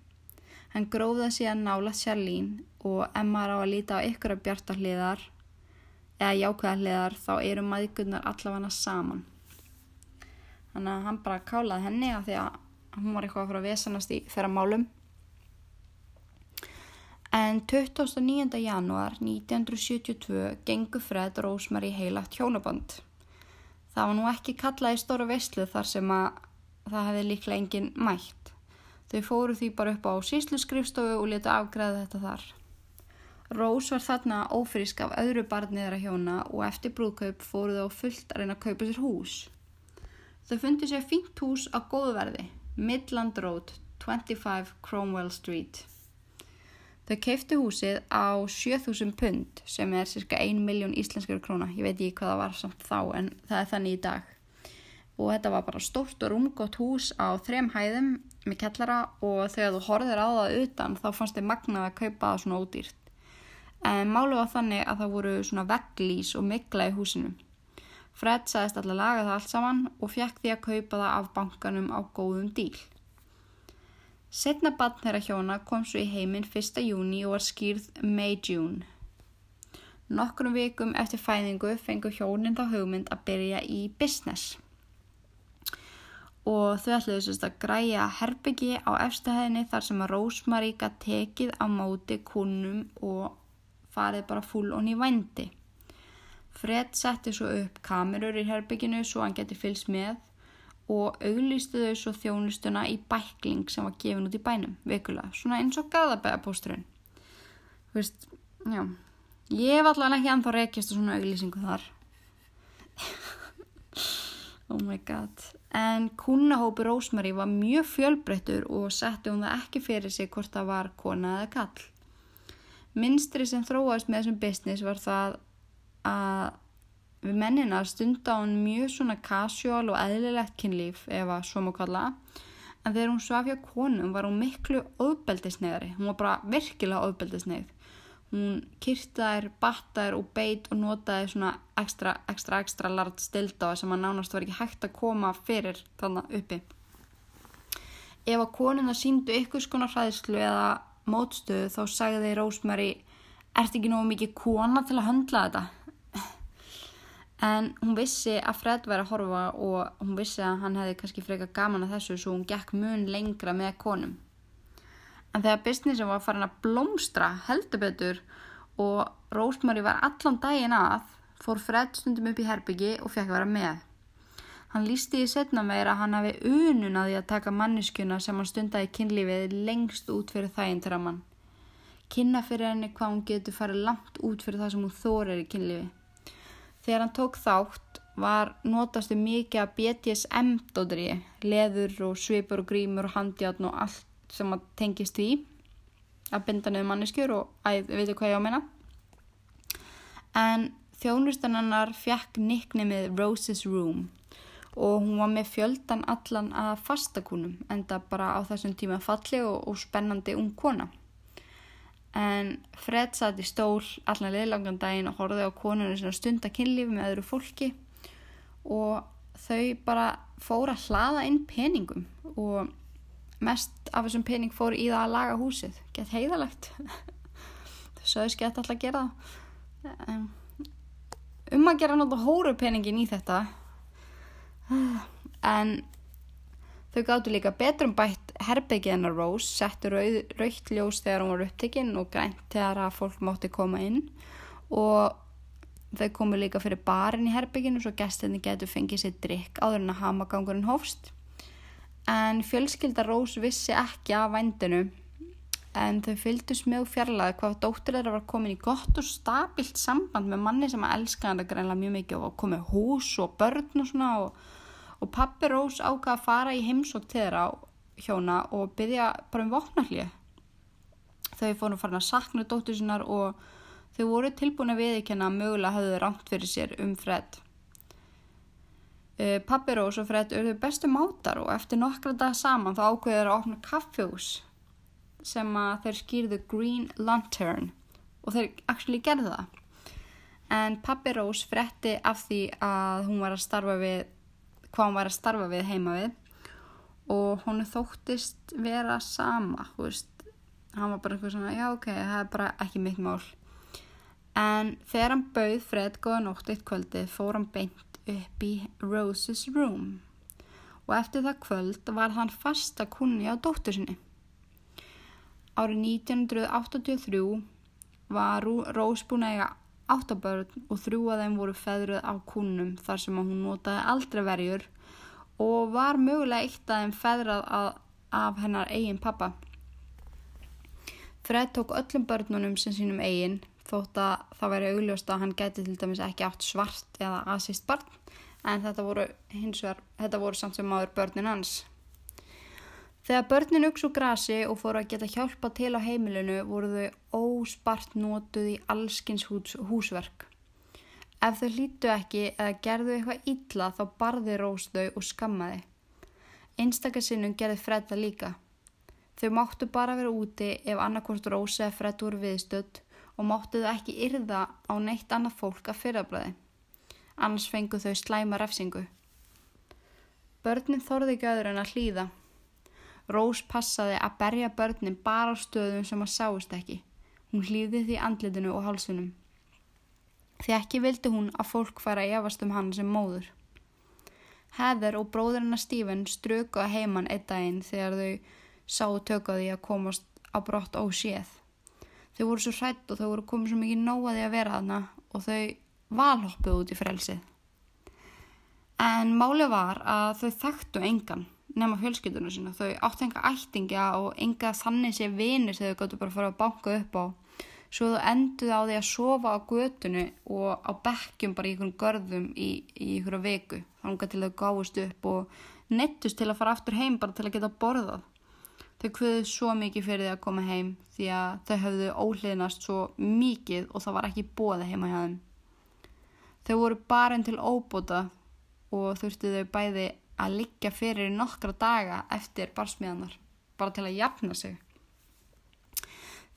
Hann gróða síðan nála Sjarlín og ef maður á að líta á ykkur af bjartarliðar eða jákvæðarliðar þá eru maðurgunnar allavega saman. Þannig að hann bara kálaði henni af því að hún var eitthvað að fara að vesanast í þeirra málum En 29. janúar 1972 gengur Fred Rósmari heilagt hjónaband. Það var nú ekki kallað í stóra veistlu þar sem að það hefði líklega enginn mætt. Þau fóru því bara upp á síslu skrifstofu og letu afgræða þetta þar. Rós var þarna ófrísk af öðru barniðra hjóna og eftir brúðkaup fóru þau fullt að reyna að kaupa sér hús. Þau fundi sér fínt hús á góðverði, Midland Road, 25 Cromwell Street. Þau keiftu húsið á 7000 pund sem er cirka 1 miljón íslenskar króna. Ég veit ekki hvað það var samt þá en það er þannig í dag. Og þetta var bara stórt og rúmgótt hús á þrem hæðum með kellara og þegar þú horfir á það utan þá fannst þið magnað að kaupa það svona ódýrt. En málu var þannig að það voru svona vegglís og mikla í húsinu. Fred sagðist alltaf laga það allt saman og fekk því að kaupa það af bankanum á góðum díl. Setna bann þeirra hjóna kom svo í heiminn 1. júni og var skýrð May-June. Nokkrum vikum eftir fæðingu fengur hjónin þá hugmynd að byrja í business. Og þau ætluðu sérst að græja herbyggi á efstahæðinni þar sem að Rósmaríka tekið á móti kunnum og farið bara full onni vændi. Fred setti svo upp kamerur í herbygginu svo hann geti fylgst með og auglýstu þau svo þjónustuna í bækling sem var gefin út í bænum vikulega, svona eins og gaðabæðapósturinn þú veist, já. Ég hef allavega ekki anþá reykjast og svona auglýsingu þar. Oh my god. En kúnahópi Rósmarí var mjög fjölbreyttur og setti hún það ekki fyrir sig hvort það var kona eða kall minnstri sem þróast með þessum business var það að við mennina stunda hann mjög svona casual og eðlilegt kynlíf ef að svo má kalla. En þegar hún svaf hjá konum var hún miklu ofbeldisnegari, hún var bara virkilega ofbeldisnegð hún kyrtaðir, battaðir og beit og notaði svona ekstra, ekstra, ekstra lart stilda sem að nánast var ekki hægt að koma fyrir þannig uppi. Ef að konuna síndu ykkur skona hræðslu eða mótstöðu þá sagði Rósmæri ert ekki nógu mikið kona til að höndla þetta En hún vissi að Fred væri að horfa og hún vissi að hann hefði kannski freka gaman að þessu svo hún gekk mun lengra með konum. En þegar businessin var farin að blómstra heldur betur og Rósmari var allan daginn að, fór Fred stundum upp í herbyggi og fekk vera með. Hann lísti í setna meira að hann hafi unun að taka manneskjuna sem hann stundaði kynlífið lengst út fyrir þæginn til að mann. Kynna fyrir henni hvað hún getur farið langt út fyrir það sem hún þórir í kynlífi. Þegar hann tók þátt var notastu mikið að BDSM-dóðri, leður og svipur og grímur og handjátn og allt sem að tengist því að binda niður manneskjur og að veitu hvað ég á að meina. En þjónustan hennar fekk nicknamið Rose's Room og hún var með fjöldan allan að fastakunum enda bara á þessum tíma falli og, og spennandi ung kona. En Fred satt í stól allan liðlangan daginn og horfið á konunni sem stunda kynlífi með öðru fólki. Og þau bara fór að hlaða inn peningum og mest af þessum pening fór í það að laga húsið. Gett heiðalegt þau sögðis gett alltaf að gera um að gera náttúrulega hóru peningin í þetta. En þau gáttu líka betrum bætt herbyggið hennar Rose settu rauð, raukt ljós þegar hún var upptekinn og grænt þegar að fólk mátti koma inn. Og þau komu líka fyrir barinn í herbygginu svo gestinni getur fengið sér drikk áður en að hamagangurinn hófst. En fjölskylda Rose vissi ekki af vændinu en þau fylgdust með fjarlæði hvað dóttir þeirra var komin í gott og stabilt samband með manni sem að elska hann að greinlega mjög mikið og komið hús og börn og svona og, og pappi Rose ákvað að fara í heimsók til þeirra hjóna og byggja bara um vopnallið þau fórum farin að sakna dóttir sinnar og þau voru tilbúin að viðkjanna að mögulega hafðu rámt fyrir sér um Fred. Uh, Pappi Rós og Fred eru bestu mátar og eftir nokkra dag saman þá ákveður að opna kaffjús sem að þeir skýrðu Green Lantern og þeir actually gerðu það. En Pappi Rós fretti af því að hún var að starfa við hvað hún var að starfa við heima við. Og hún þóttist vera sama veist, hann var bara eitthvað svona já ok, það er bara ekki mitt mál. En þegar hann bauð Fred góða nótt eitt kvöldi fór hann beint upp í Rose's room. Og eftir það kvöld var hann fasta kunni á dóttur sinni. Árið 1983 var Rose búin að eiga áttabörn og þrjú að þeim voru feðruð á kunnum þar sem hún notaði aldrei verjur og var mögulega eitt að þeim feðrað að, af hennar eigin pappa. Fred tók öllum börnunum sem sínum eigin þótt að það væri augljóst að hann geti til dæmis ekki átt svart eða aðsýst barn en þetta voru hins vegar, þetta voru samt sem áður börnin hans. Þegar börnin uks úr grasi og fóru að geta hjálpa til á heimilinu voru þau óspart nótuð í allskins hús, húsverk. Ef þau hlýtu ekki eða gerðu eitthvað illa þá barði Rós þau og skammaði. Einstakasinnum gerði Fredda líka. Þau máttu bara vera úti ef annarkort Rós eða Fredd voru viðstödd og máttu þau ekki yrða á neitt annað fólk að fyrrablaði. Annars fengu þau slæma refsingu. Börnin þorði ekki öðru en að hlýða. Rós passaði að berja börnin bara á stöðum sem að sáist ekki. Hún hlýði því andlitinu og halsunum. Því ekki vildi hún að fólk fara að efast um hann sem móður. Heather og bróðurinn að Stephen strökuða heimann einn daginn þegar þau sáu tökkaði að komast á brott óséð. Þau voru svo hrætt og þau voru komið svo mikið nóaði að vera þarna og þau valhoppuð út í frelsið. En málið var að þau þekktu engan nema fjölskyldunum sína. Þau áttu enga ættingja og enga þannig sé vinir þegar þau gáttu bara að fara að banka upp á. Svo þau enduði á því að sofa á götunu og á bekkjum bara í einhvern görðum í, í einhverja viku. Þannig til þau gáðist upp og nettust til að fara aftur heim bara til að geta borðað. Þau kvöðu svo mikið fyrir því að koma heim því að þau höfðu óhliðnast svo mikið og það var ekki bóða heima hjá þeim. Þau voru barinn til óbóta og þurftu þau bæði að liggja fyrir nokkra daga eftir barsmiðanar, bara til að jafna sig.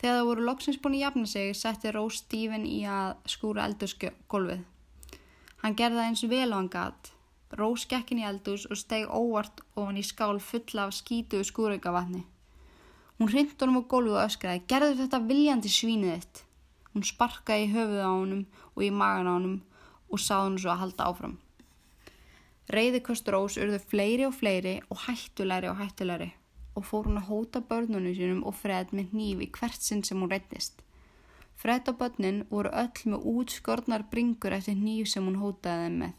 Þegar þau voru loksins búin að jafna sig, setti Rós Stífin í að skúra eldurskólfið. Hann gerði það eins vel á hann gatt Rós gekkin í eldús og steg óvart ofan í skál fulla af skítuðu skúraukavatni. Hún hrind honum á gólfu og öskraði, gerðu þetta viljandi svínið þitt. Hún sparkaði í höfuð á honum og í magan á honum og sáði hann svo að halda áfram. Reyðikost Rós urðu fleiri og fleiri og hættulegri og hættulegri og fór hún að hóta börnunum sínum og Fred með nýfi hvert sinn sem hún reyndist. Fred og börnin voru öll með útskornar bringur eftir nýf sem hún hótaði þeim með.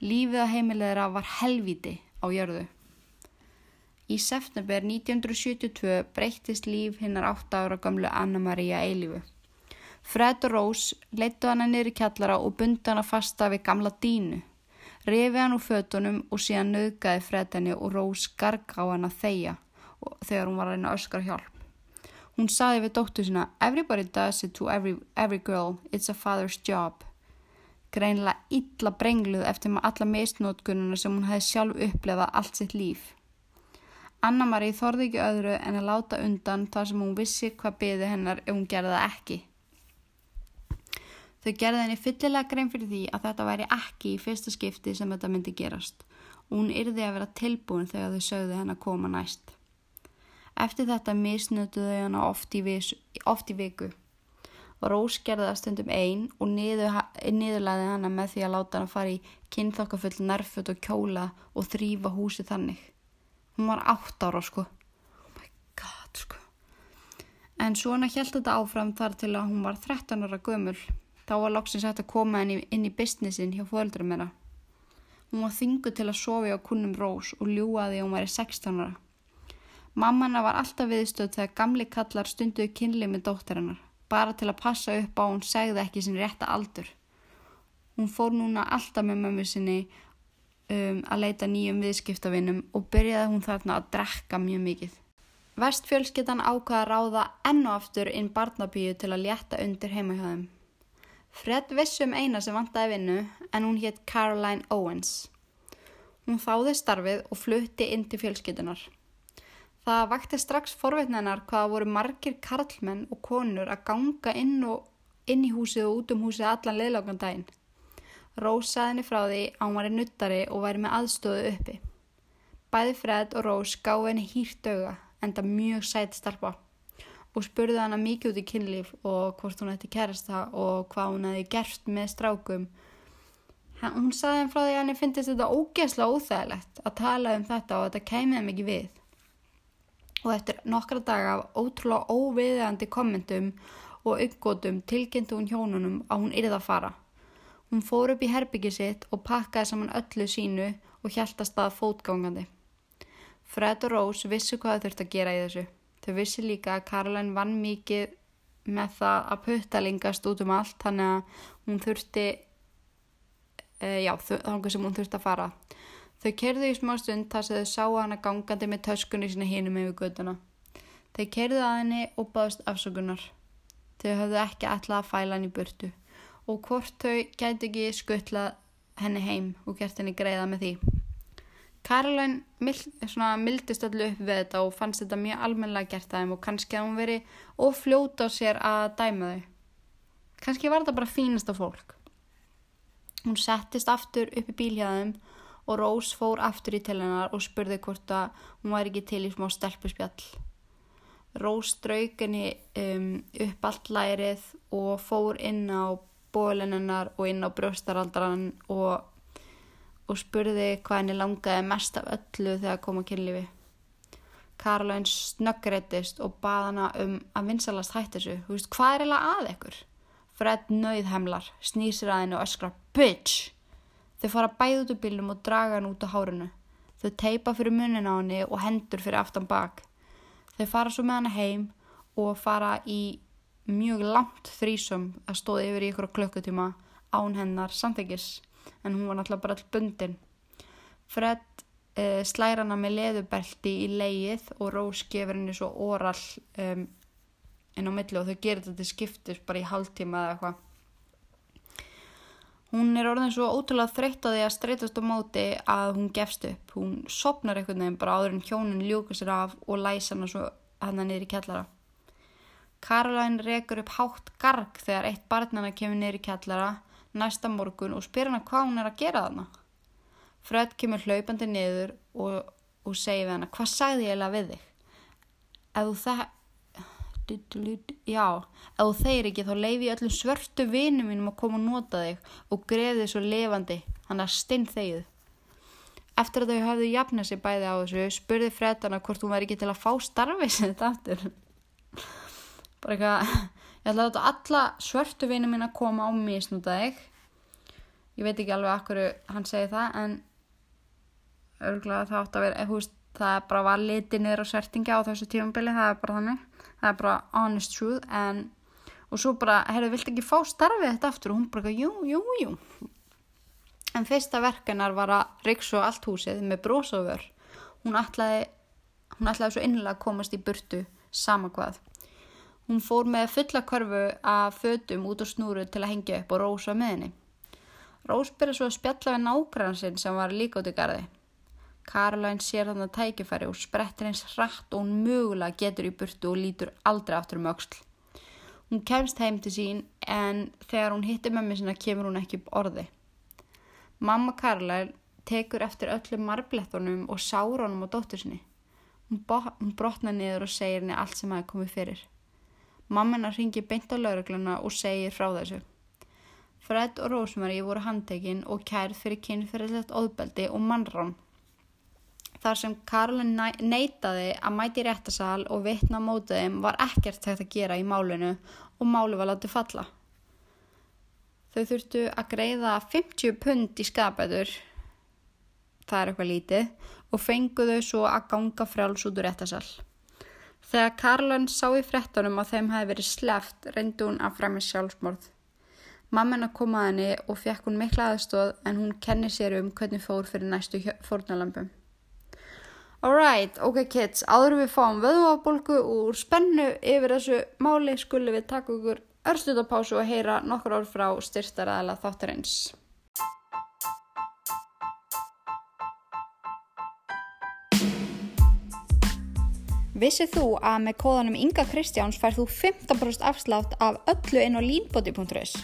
Lífið á heimilegra var helviti á jörðu. Í september 1972 breyttist líf hinnar 8 ára gamlu Anna-Maria Eilifu. Fred og Rose leittu hana í kjallara og bundi hana fasta við gamla dínu. Refi hann úr fötunum og síðan nöðgæði Fred henni og Rose garg á hana þeia þegar hún var að reyna öskar hjálp. Hún saði við dóttu sína, everybody does it to every, every girl, it's a father's job. Greinlega illa brengluð eftir maður alla meistnótgununa sem hún hefði sjálf upplefa allt sitt líf. Anna-Marie þorði ekki öðru en að láta undan þar sem hún vissi hvað byði hennar ef hún gerði það ekki. Þau gerði henni fyllilega grein fyrir því að þetta væri ekki í fyrsta skipti sem þetta myndi gerast og hún yrði að vera tilbúin þegar þau sögðu henn að koma næst. Eftir þetta misnötuðu þau henn oft, oft í viku. Rós gerði það stundum einn og niðurlæði henn með því að láta henn að fara í kynþokkafull nærfut og kjóla og þrýfa húsi þannig. Hún var átt ára sko. Oh my god sko. En svona held þetta áfram þar til að hún var 13 ára gömul. Þá var loksins hægt að koma í, inn í businessin hjá fólkdurum meira. Hún var þingu til að sofi á kunnum rós og ljúaði og hún væri 16 ára. Mammana var alltaf viðstöð þegar gamli kallar stunduði kynlið með dóttirinnar, bara til að passa upp á hún segði ekki sin rétta aldur. Hún fór núna alltaf með mömmu sinni um, að leita nýjum viðskiptavinnum og byrjaði hún þarna að drekka mjög mikið. Vestfjölskyttan ákvaða að ráða ennu aftur inn barnabíu til að létta undir heimahjöðum. Fred vissi um eina sem vantaði vinnu en hún hétt Caroline Owens. Hún þáði starfið og flutti inn til fjölskytunar. Það vakti strax forveitnenar hvaða voru margir karlmenn og konur að ganga inn, og, inn í húsið og út um húsið allan leðlákan daginn. Rós saði henni frá því að hún var í nuttari og væri með aðstóðu uppi. Bæði Fred og Rós gáði henni hýrt auga en það mjög sæti starpa og spurði hana mikið út í kynlíf og hvort hún ætti kærasta og hvað hún hefði gert með strákum. Hún saði henn frá því að henni finnist þetta ógeðslega óþægilegt að tala um þetta og þetta kæmið henn mikið við. Og eftir nokkra daga af ótrúlega óviðandi kommentum og uppgótum tilkynntu hún hjónunum að hún yrði að fara. Hún fór upp í herbyggi sitt og pakkaði saman öllu sínu og hjæltast að fótgangandi. Fred og Rose vissu hvað þau þurfti að gera í þessu. Þau vissi líka að Caroline vann mikið með það að puttalingast út um allt þannig að hún þurfti, e, já þannig sem hún þurfti að fara. Þau kerðu í smá stund þar sem þau sáu hana gangandi með töskunni sína hinum yfir göduna. Þau kerðu að henni og baðast afsökunar. Þau höfðu ekki alltaf að fæla henni burtu og hvort þau gæti ekki skuttlað henni heim og gert henni greiða með því. Caroline mildist allir upp við þetta og fannst þetta mjög almennilega gert aðeim og kannski að hún veri ofljóta á sér að dæma þau. Kannski var þetta bara fínasta fólk. Hún settist aftur upp í bílhjáðum og Rós fór aftur í til hennar og spurði hvort að hún væri ekki til í smá stelpuspjall. Rós draug henni um, upp allt lærið og fór inn á bólinennar og inn á brjóstaraldran og og spurði hvað henni langaði mest af öllu þegar kom á kynlífi. Caroline snöggreitist og bað hana um að vinsalast hætti þessu. Þú veist, hvað er eiginlega að ekkur? Fred nöyðhemlar, snýsir að henni og öskrar BITCH! Þau fara bæð út úr bílum og draga henni út á hárunu. Þau teipa fyrir munin á henni og hendur fyrir aftan bak. Þau fara svo með henni heim og fara í mjög langt þrísum að stóði yfir í ykkur klukkutíma án hennar samþyggis en hún var náttúrulega bara all bundin. Fred uh, slæra hana með leðubelti í leið og Rós gefur henni svo oral um, inn á millu og þau gerir þetta skiptis bara í hálftíma eða eitthvað. Hún er orðin svo ótrúlega þreytt á því að streytast á móti að hún gefst upp. Hún sopnar einhvern veginn bara áður en hjónin ljúka sér af og læsa hana svo hana niður í kjallara. Caroline rekur upp hátt garg þegar eitt barnana kemur niður í kjallara næsta morgun og spyr hana hvað hún er að gera þarna. Fred kemur hlaupandi niður og, og segir við hana hvað sagði ég eiginlega við þig? Ef þú það, já, ef þú þeir ekki þá leifi öllum svörtu vinum mínum að koma og nota þig og greið þig svo levandi, hann er stinn þegið. Eftir að þau hafðu jafnað sér bæði á þessu spurði Fred hana hvort hún væri ekki til að fá starfið sem þetta aftur. Bara eitthvað Ég ætla að láta alla svörtu vinið mín að koma á misnúta þig. Ég veit ekki alveg akkur hann segi það en örgulega það átt að vera, veist, það er bara var litið niður á svertinga á þessu tífambili, það er bara þannig. Það er bara honest truth en og svo bara, heyrðu, vilt ekki fá starfið þetta aftur og hún bara, jú, jú, jú. En fyrsta verkanar var að riksu allt húsið með brósofur. Hún ætlaði, Hún ætlaði svo innlega að komast í burtu, sama hvað. Hún fór með fulla körfu af fötum út á snúru til að hengja upp og Rós var með henni. Rós byrja svo að spjalla við nágrannsinn sem var líka út í gardi. Caroline sér þannig að tækifæri og sprettir eins hratt og hún mögulega getur í burtu og lítur aldrei aftur um auksl. Hún kemst heim til sín en þegar hún hittir mömmu sinna kemur hún ekki upp orði. Mamma Caroline tekur eftir öllum marblettunum og sárónum á dóttur sinni. Hún, hún brotnar niður og segir henni allt sem hafi komið fyrir. Mammina ringi beint á laurugluna og segir frá þessu. Fred og Rosemary voru handtekinn og kærð fyrir kynferðilegt óðbeldi og mannrán. Þar sem Karolin neytaði að mæti réttasal og vittna mótið þeim var ekkert hægt að gera í málinu og máli var látið falla. Þau þurftu að greiða 50 pund í skapætur, það er eitthvað lítið, og fenguðu svo að ganga frjáls út úr réttasal. Þegar Karolin sá í frettunum að þeim hefði verið sleft reyndi hún að fremja sjálfsmorð. Mammina kom að henni og fekk hún mikla aðstóð en hún kenni sér um hvernig fór fyrir næstu fórnalampum. Alright, ok kids, áður við fáum vöðuabólgu úr spennu yfir þessu máli skulum við taka okkur örstutapásu og heyra nokkur orð frá styrstaræðala þáttarins. Vissið þú að með kóðanum Inga Kristjáns fær þú 15% afslátt af öllu inn á línbóti.is?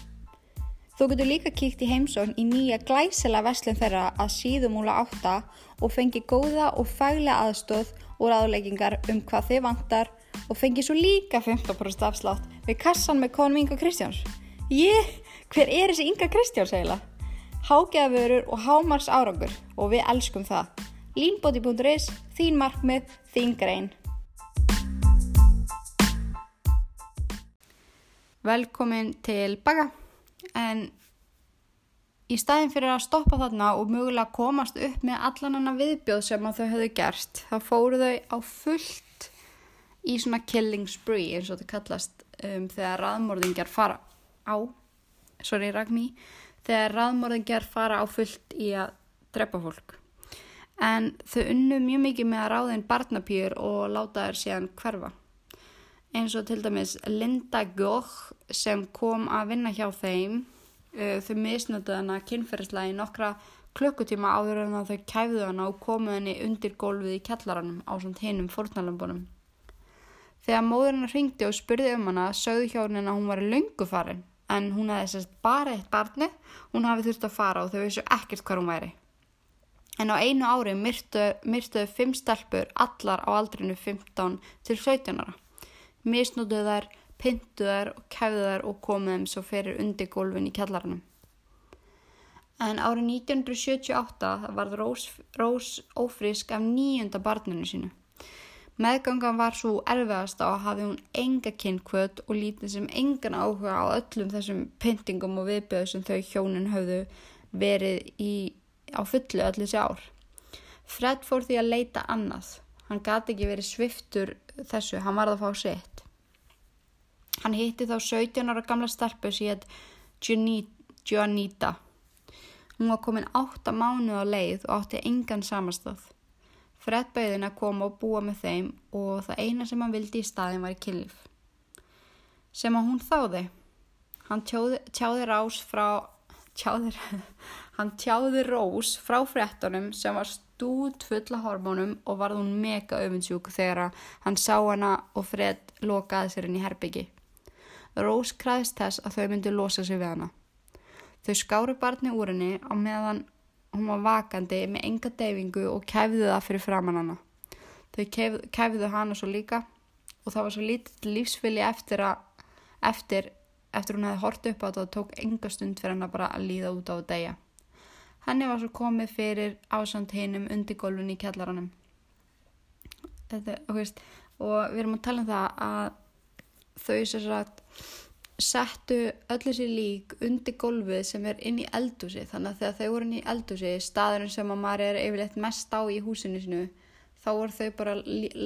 Þú getur líka kíkt í heimsókn í nýja glæsela veslun þeirra að síðumúla átta og fengi góða og fælega aðstóð og ráðleggingar um hvað þið vantar og fengi svo líka 15% afslátt við kassan með konum Inga Kristjáns. Ég, hver er þessi Inga Kristjáns eiginlega? Hágeðavörur og hámars árangur og við elskum það. Línbóti.is, þín markmið, þín grein. Velkomin til Baga en í staðin fyrir að stoppa þarna og mögulega komast upp með allan hana viðbjóð sem að þau höfðu gerst þá fóru þau á fullt í svona killing spree eins og þetta kallast um, þegar raðmörðingjar fara á sorry Ragní þegar raðmörðingjar fara á fullt í að drepa fólk. En þau unnu mjög mikið með að ráðin barnapýr og láta þær síðan hverfa eins og til dæmis Linda Goch sem kom að vinna hjá þeim uh, þau misnötuð hana kynferðislega í nokkra klukkutíma áður en þau kæfðu hana og komuð henni undir gólfið í kjallaranum á samt hinnum fórnalambunum. Þegar móðurinn ringdi og spurði um hana sögðu hjá henni að hún var lungu farin en hún hefði sérst bara eitt barni, hún hafi þurft að fara og þau vissu ekkert hvað hún væri. En á einu ári myrtuðu fimm stelpur allar á aldrinu 15 til 17 ára. Misnótuðu þær pyntu þær og kæfðu þær og komuð þeim svo fyrir undir gólfin í kjallarannum. En árið 1978 var Rós, Rós ófrísk af nýjunda barninu sínu. Meðgangan var svo erfiðast á að hafi hún enga kynnkvöld og lítið sem engan áhuga á öllum þessum pyntingum og viðbjöðu sem þau hjónin hafðu verið í, á fullu öllu þessi ár. Fred fór því að leita annað. Hann gati ekki verið sviftur þessu, hann var að fá sitt. Hann hitti þá 17 ára gamla starpu síðan Joanita. Hún var komin 8 mánuð á leið og átti engan samastöð. Fred bauðin að koma og búa með þeim og það eina sem hann vildi í staðin var í kynlif. Sem að hún þáði. Hann tjáði, tjáði rás frá tjáðir, hann tjáði rós frá frettunum sem var stúd fulla hormónum og varð hún mega öfinsjúk þegar hann sá hana og Fred lokaði sér inn í herbyggi. Rós kræðist þess að þau myndi losa sig við hana. Þau skáru barni úr henni á meðan hún var vakandi með enga deyfingu og kæfðu það fyrir framann hana. Þau kæf, kæfðu hana svo líka og það var svo lítið lífsfili eftir að eftir, eftir hún hefði hort upp á þetta og tók enga stund fyrir henn að bara líða út á að deyja. Henni var svo komið fyrir ásand hinnum undir gólfin í kjallaranum. Þetta, veist, og við erum að tala um það að þau sér sagt settu öll þessi lík undir gólfið sem er inn í eldúsi þannig að þegar þau voru inn í eldúsi staðurinn sem að maður er yfirleitt mest á í húsinu sinu þá voru þau bara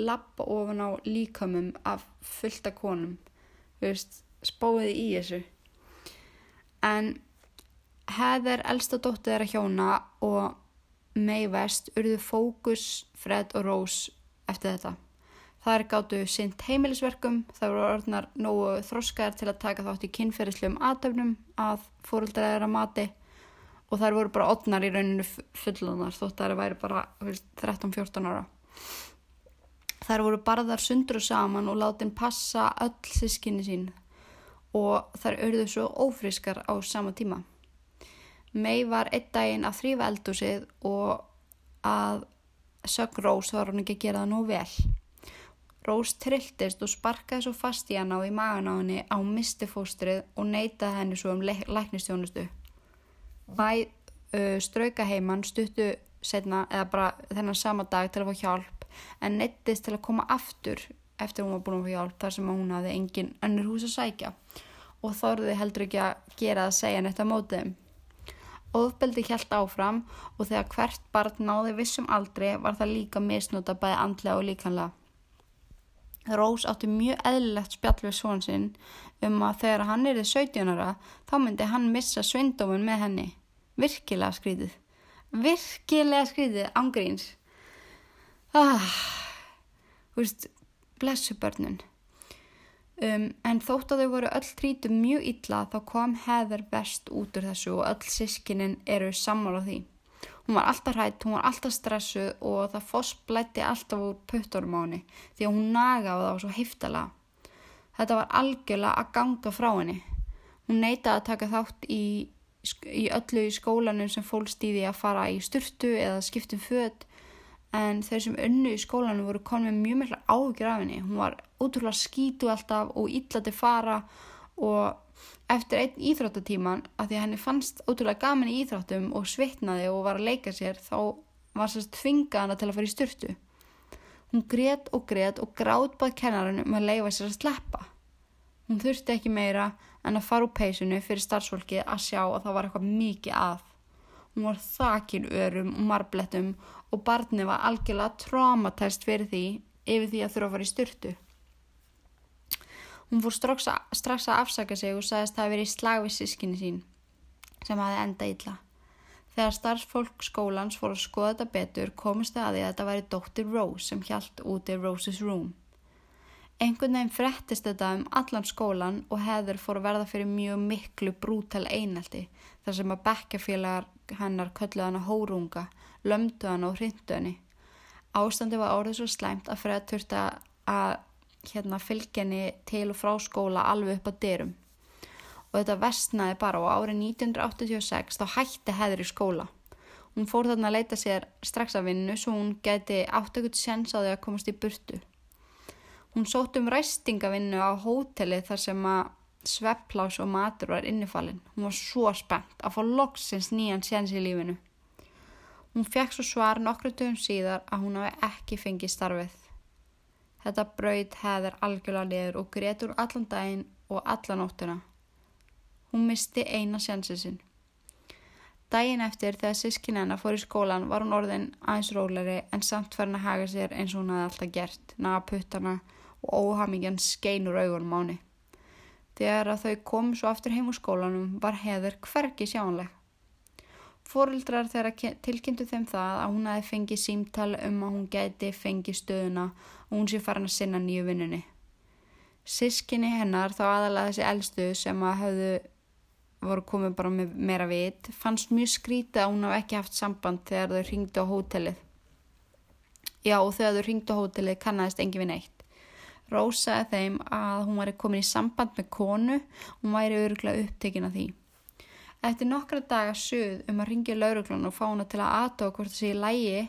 lappa ofan á líkamum af fullta konum. Veist, spóðið í þessu. En Heather elsta dóttið þeirra hjóna og May West urðu fókus Fred og Rose eftir þetta. Það er gáttu sint heimilisverkum, það voru orðnar nógu þroskaðar til að taka þátt í kynferðislegum aðtöfnum að fóröldra þeirra mati og þær voru bara odnar í rauninu fullunar þótt að það væri bara 13-14 ára. Þær voru barðar sundur og saman og látin passa öll sískinni sín og þær örðu svo ófrískar á sama tíma. Mei var einn daginn að þrýfa eldúsið og að sög Rós var hann ekki að gera það nú vel. Rós trilltist og sparkaði svo fast í hann á í magan á henni á mistifóstrið og neytaði henni svo um læknistjónustu. Bæ uh, strauka heimann stuttu setna eða bara þennan sama dag til að fá hjálp en neyttist til að koma aftur eftir hún var búin að fá hjálp þar sem hún hafði engin önnur hús að sækja og þorði heldur ekki að gera það að segja neitt að mótiðum. Óðbeldi hjælt áfram og þegar hvert barn náði vissum aldrei var það líka misnóta bæði andlega og líkanlega. Rós átti mjög eðlilegt spjall við svon sinn um að þegar hann erið 17 ára þá myndi hann missa svindómun með henni. Virkilega skrítið. Virkilega skrítið, ángríns. Ah, hú veist, blessu börnun. Um, en þótt að þau voru öll trítum mjög illa þá kom Heather best út úr þessu og öll sískinin eru sammála því. Hún var alltaf hrætt, hún var alltaf stressuð og það fossblætti alltaf úr puttorum á henni því að hún nagaði það svo heftala. Þetta var algjörlega að ganga frá henni. Hún neytaði að taka þátt í, í öllu í skólanum sem fólk stýði að fara í styrtu eða skiptum född en þeir sem önnu í skólanum voru konið mjög mikla ágjur af henni. Hún var útrúlega skítu alltaf og illa til fara og eftir einn íþróttatíman að því að henni fannst útrúlega gaman í íþróttum og svitnaði og var að leika sér þá var sérst tvingað hana til að fara í styrtu. Hún greiðt og greiðt og gráð bað kennarinn um að leifa sér að sleppa. Hún þurfti ekki meira en að fara úr peysinu fyrir starfsfólki að sjá að það var eitthvað mikið að. Hún var þakin örum og marblettum og barni var algjörlega traumatæst fyrir því yfir því að þurfa að fara í styrtu. Hún fór strax að, strax að afsaka sig og sagðist að það hefði verið í slag við sískinni sín sem hafi enda illa. Þegar starfsfólk skólans fór að skoða þetta betur komist það að því að þetta væri Dr. Rose sem hjælt úti Rose's Room. Einhvern veginn frettist þetta um allan skólan og hefður fór að verða fyrir mjög miklu brútal einaldi þar sem að bekkjafélagar hennar kölluð hana hórunga, lömdu hana og hrindu henni. Ástandi var orðið svo slæmt að Fred þurfti að hérna, fylgjenni til og frá skóla alveg upp á dyrum. Og þetta vestnaði bara og árið 1986 þá hætti heður í skóla. Hún fór þarna að leita sér strax að vinnu svo hún geti átt ekkert sens á því að komast í burtu. Hún sótt um ræstingavinnu á hóteli þar sem að svepplás og matur var innifalinn. Hún var svo spennt að fá loksins nýjan séns í lífinu. Hún fekk svo svar nokkru dögum síðar að hún hafi ekki fengið starfið. Þetta braut heður algjörlega liður og gretur allan daginn og allan óttuna. Hún misti eina sénsið sinn. Dægin eftir þegar sískin hennar fór í skólan var hún orðin aðeins róleri en samt farin að haga sér eins og hún hafði alltaf gert, naga puttana og óhamingjan skein úr augunum áni. Þegar að þau kom svo aftur heim úr skólanum var heður hvergi sjánleg. Fórildrar þeirra tilkynntu þeim það að hún hafi fengið símtal um að hún gæti fengið stöðuna og hún sé farin að sinna nýju vinnunni. Sískinni hennar þá aðalega þessi eldstu sem að hafðu voru komið bara með meira vit fannst mjög skrítið að hún hafi ekki haft samband þegar þau ringdi á hótelið. Já og þegar þau ringdi á hótelið kannast engi við neitt. Rósaði þeim að hún væri komin í samband með konu og hún væri öruglega upptekin af því. Eftir nokkra daga suð um að ringja lauruglan og fá hana til að aðtóa hvort það sé í lægi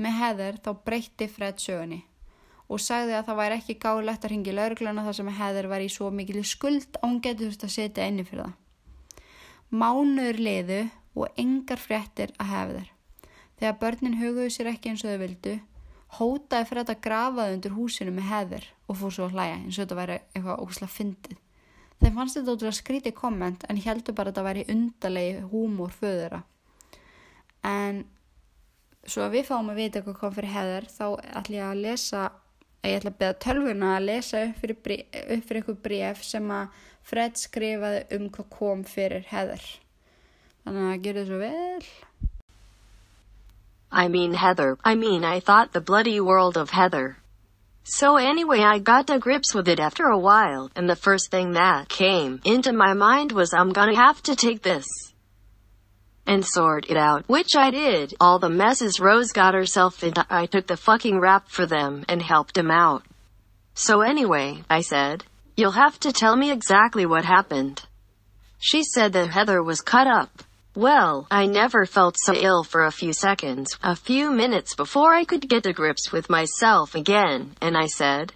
með heður þá breytti Fred sögunni og sagði að það væri ekki gáðilegt að ringja lauruglana þar sem heður var í svo mikil skuld að hún getur þurft að setja inni fyrir það. Mánuður liðu og engar fréttir að hefa þeir. Þegar börnin hugauðu sér ekki eins og þau vildu hótaði fyrir þetta grafaði undir húsinu með heður og fór svo að hlæja eins og þetta væri eitthvað ógustlega fyndið. Þeim fannst þetta ótrúlega skrítið komment en heldur bara að þetta væri undalegi húmór föðura. En svo að við fáum að vita hvað kom fyrir heður þá ætlum ég að lesa, ég ætlum að beða tölvuna að lesa upp fyrir, upp fyrir eitthvað bref sem að Fred skrifaði um hvað kom fyrir heður. Þannig að gera svo vel. I mean Heather. I mean I thought the bloody world of Heather. So anyway, I got to grips with it after a while, and the first thing that came into my mind was I'm gonna have to take this and sort it out, which I did. All the messes Rose got herself into, I took the fucking rap for them and helped them out. So anyway, I said, you'll have to tell me exactly what happened. She said that Heather was cut up. Well, I never felt so ill for a few seconds, a few minutes before I could get to grips with myself again, and I said,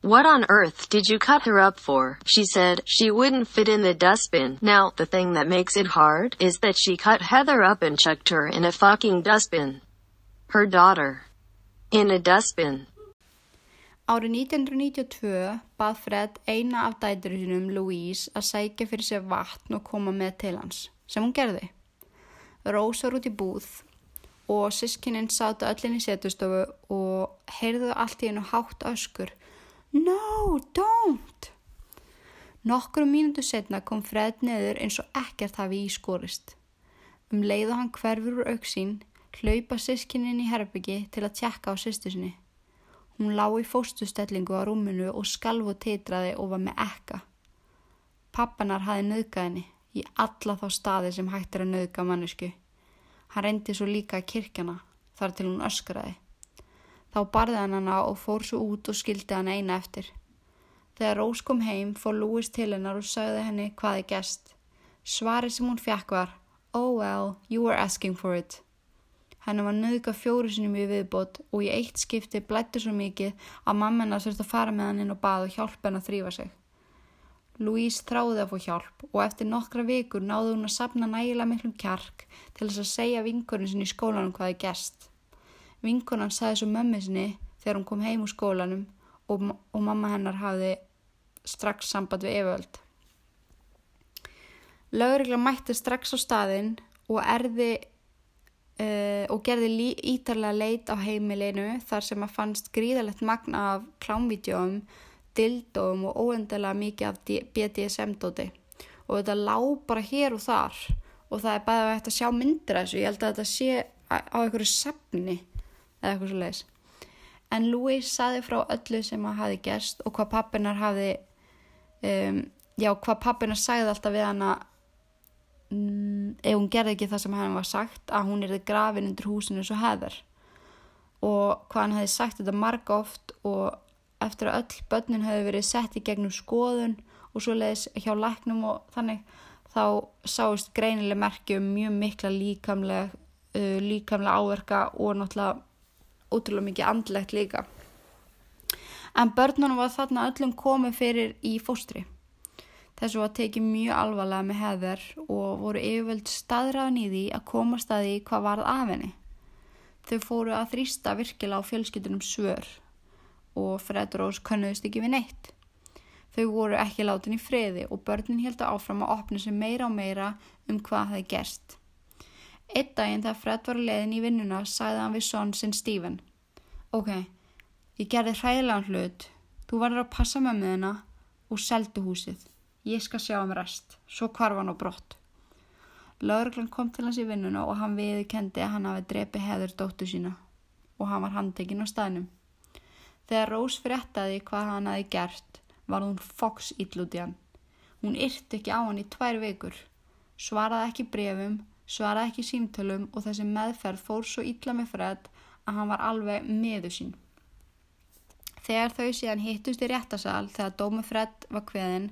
What on earth did you cut her up for? She said, she wouldn't fit in the dustbin. Now, the thing that makes it hard is that she cut Heather up and chucked her in a fucking dustbin. Her daughter. In a dustbin. Árið 1992 bað Fred eina af dæturinum, Louise, að sækja fyrir sér vatn og koma með til hans sem hún gerði. Rós var út í búð og sískininn sátu öllin í setustofu og heyrðu allt í hennu hátt öskur. No, don't! Nokkru mínútu setna kom Fred neður eins og ekkert hafi ískorist. Um leiðu hann hverfur úr auksín, hlaupa sískininn í herbyggi til að tjekka á sýstu sinni. Hún lá í fóstustellingu á rúmunu og skalv og titraði og var með ekka. Pappanar hafi nöðgað henni í alla þá staði sem hægt er að nauðga mannesku. Hann reyndi svo líka kirkjana þar til hún öskraði. Þá barði hann hana og fór svo út og skildi hann eina eftir. Þegar Rós kom heim fór Lúis til hennar og sagði henni hvaði gest. Svari sem hún fjakk var Oh well, you were asking for it. Henni var nauðga fjóru sinum í viðbót og í eitt skipti blættu svo mikið að mamma hennar þurfti að fara með hann inn og baða og hjálpa henn að þrýfa sig. Louise þráði að fá hjálp og eftir nokkra vikur náði hún að sapna nægilega miklum kjark til þess að segja vinkunum sinni í skólanum hvaði gæst. Vinkunan sagði svo mömmu sinni þegar hún kom heim úr skólanum og, og mamma hennar hafði strax samband við yfirvöld. Laurigla mætti strax á staðinn og erði uh, og gerði ítarlega leit á heimilinu þar sem að fannst gríðalegt magna af klámvídjóum dildóum og óendilega mikið af BDSM-dóti og þetta lág bara hér og þar. Og það er bæðið að hægt að sjá myndir þessu, ég held að þetta sé á einhverju sefni eða eitthvað svo leiðis. En Louise saði frá öllu sem að hafi gerst og hvað pappinar hafi, um, já hvað pappinar sagði alltaf við hana ef hún gerði ekki það sem hann var sagt að hún erði grafin undir húsinu svo heðar og hvað hann hefði sagt þetta marga oft og eftir að öll börnin hefur verið sett í gegnum skoðun og svo leiðis hjá læknum og þannig þá sáist greinileg merkjum mjög mikla líkamlega, uh, líkamlega áverka og náttúrulega útrúlega mikið andlegt líka. En börnunum var þarna öllum komið fyrir í fóstri. Þessu var tekið mjög alvarlega með heðver og voru yfirvöld staðræðan í því að koma staði hvað varð af henni. Þau fóru að þrýsta virkilega á fjölskyldunum svör og Fred Rose könnuðist ekki við neitt. Þau voru ekki látin í friði og börnin heldu áfram að opna sig meira og meira um hvað það gerst. Eitt daginn þegar Fred var leiðin í vinnuna sagði hann við sonn sinn Stephen. Ok, ég gerði hræðilegan hlut, þú verður að passa með miðina og seldu húsið. Ég skal sjá um rest, svo kvarf hann á brott. Laurglann kom til hans í vinnuna og hann viðkendi að hann hafi drepi heður dóttu sína og hann var handekinn á staðnum. Þegar Rós fréttaði hvað hann hafi gert var hún foks íllút í hann. Hún yrti ekki á hann í tvær vikur, svaraði ekki brefum, svaraði ekki símtölum og þessi meðferð fór svo illa með Fred að hann var alveg meðu sín. Þegar þau síðan hittust í réttasal þegar dómu Fred var hveðin,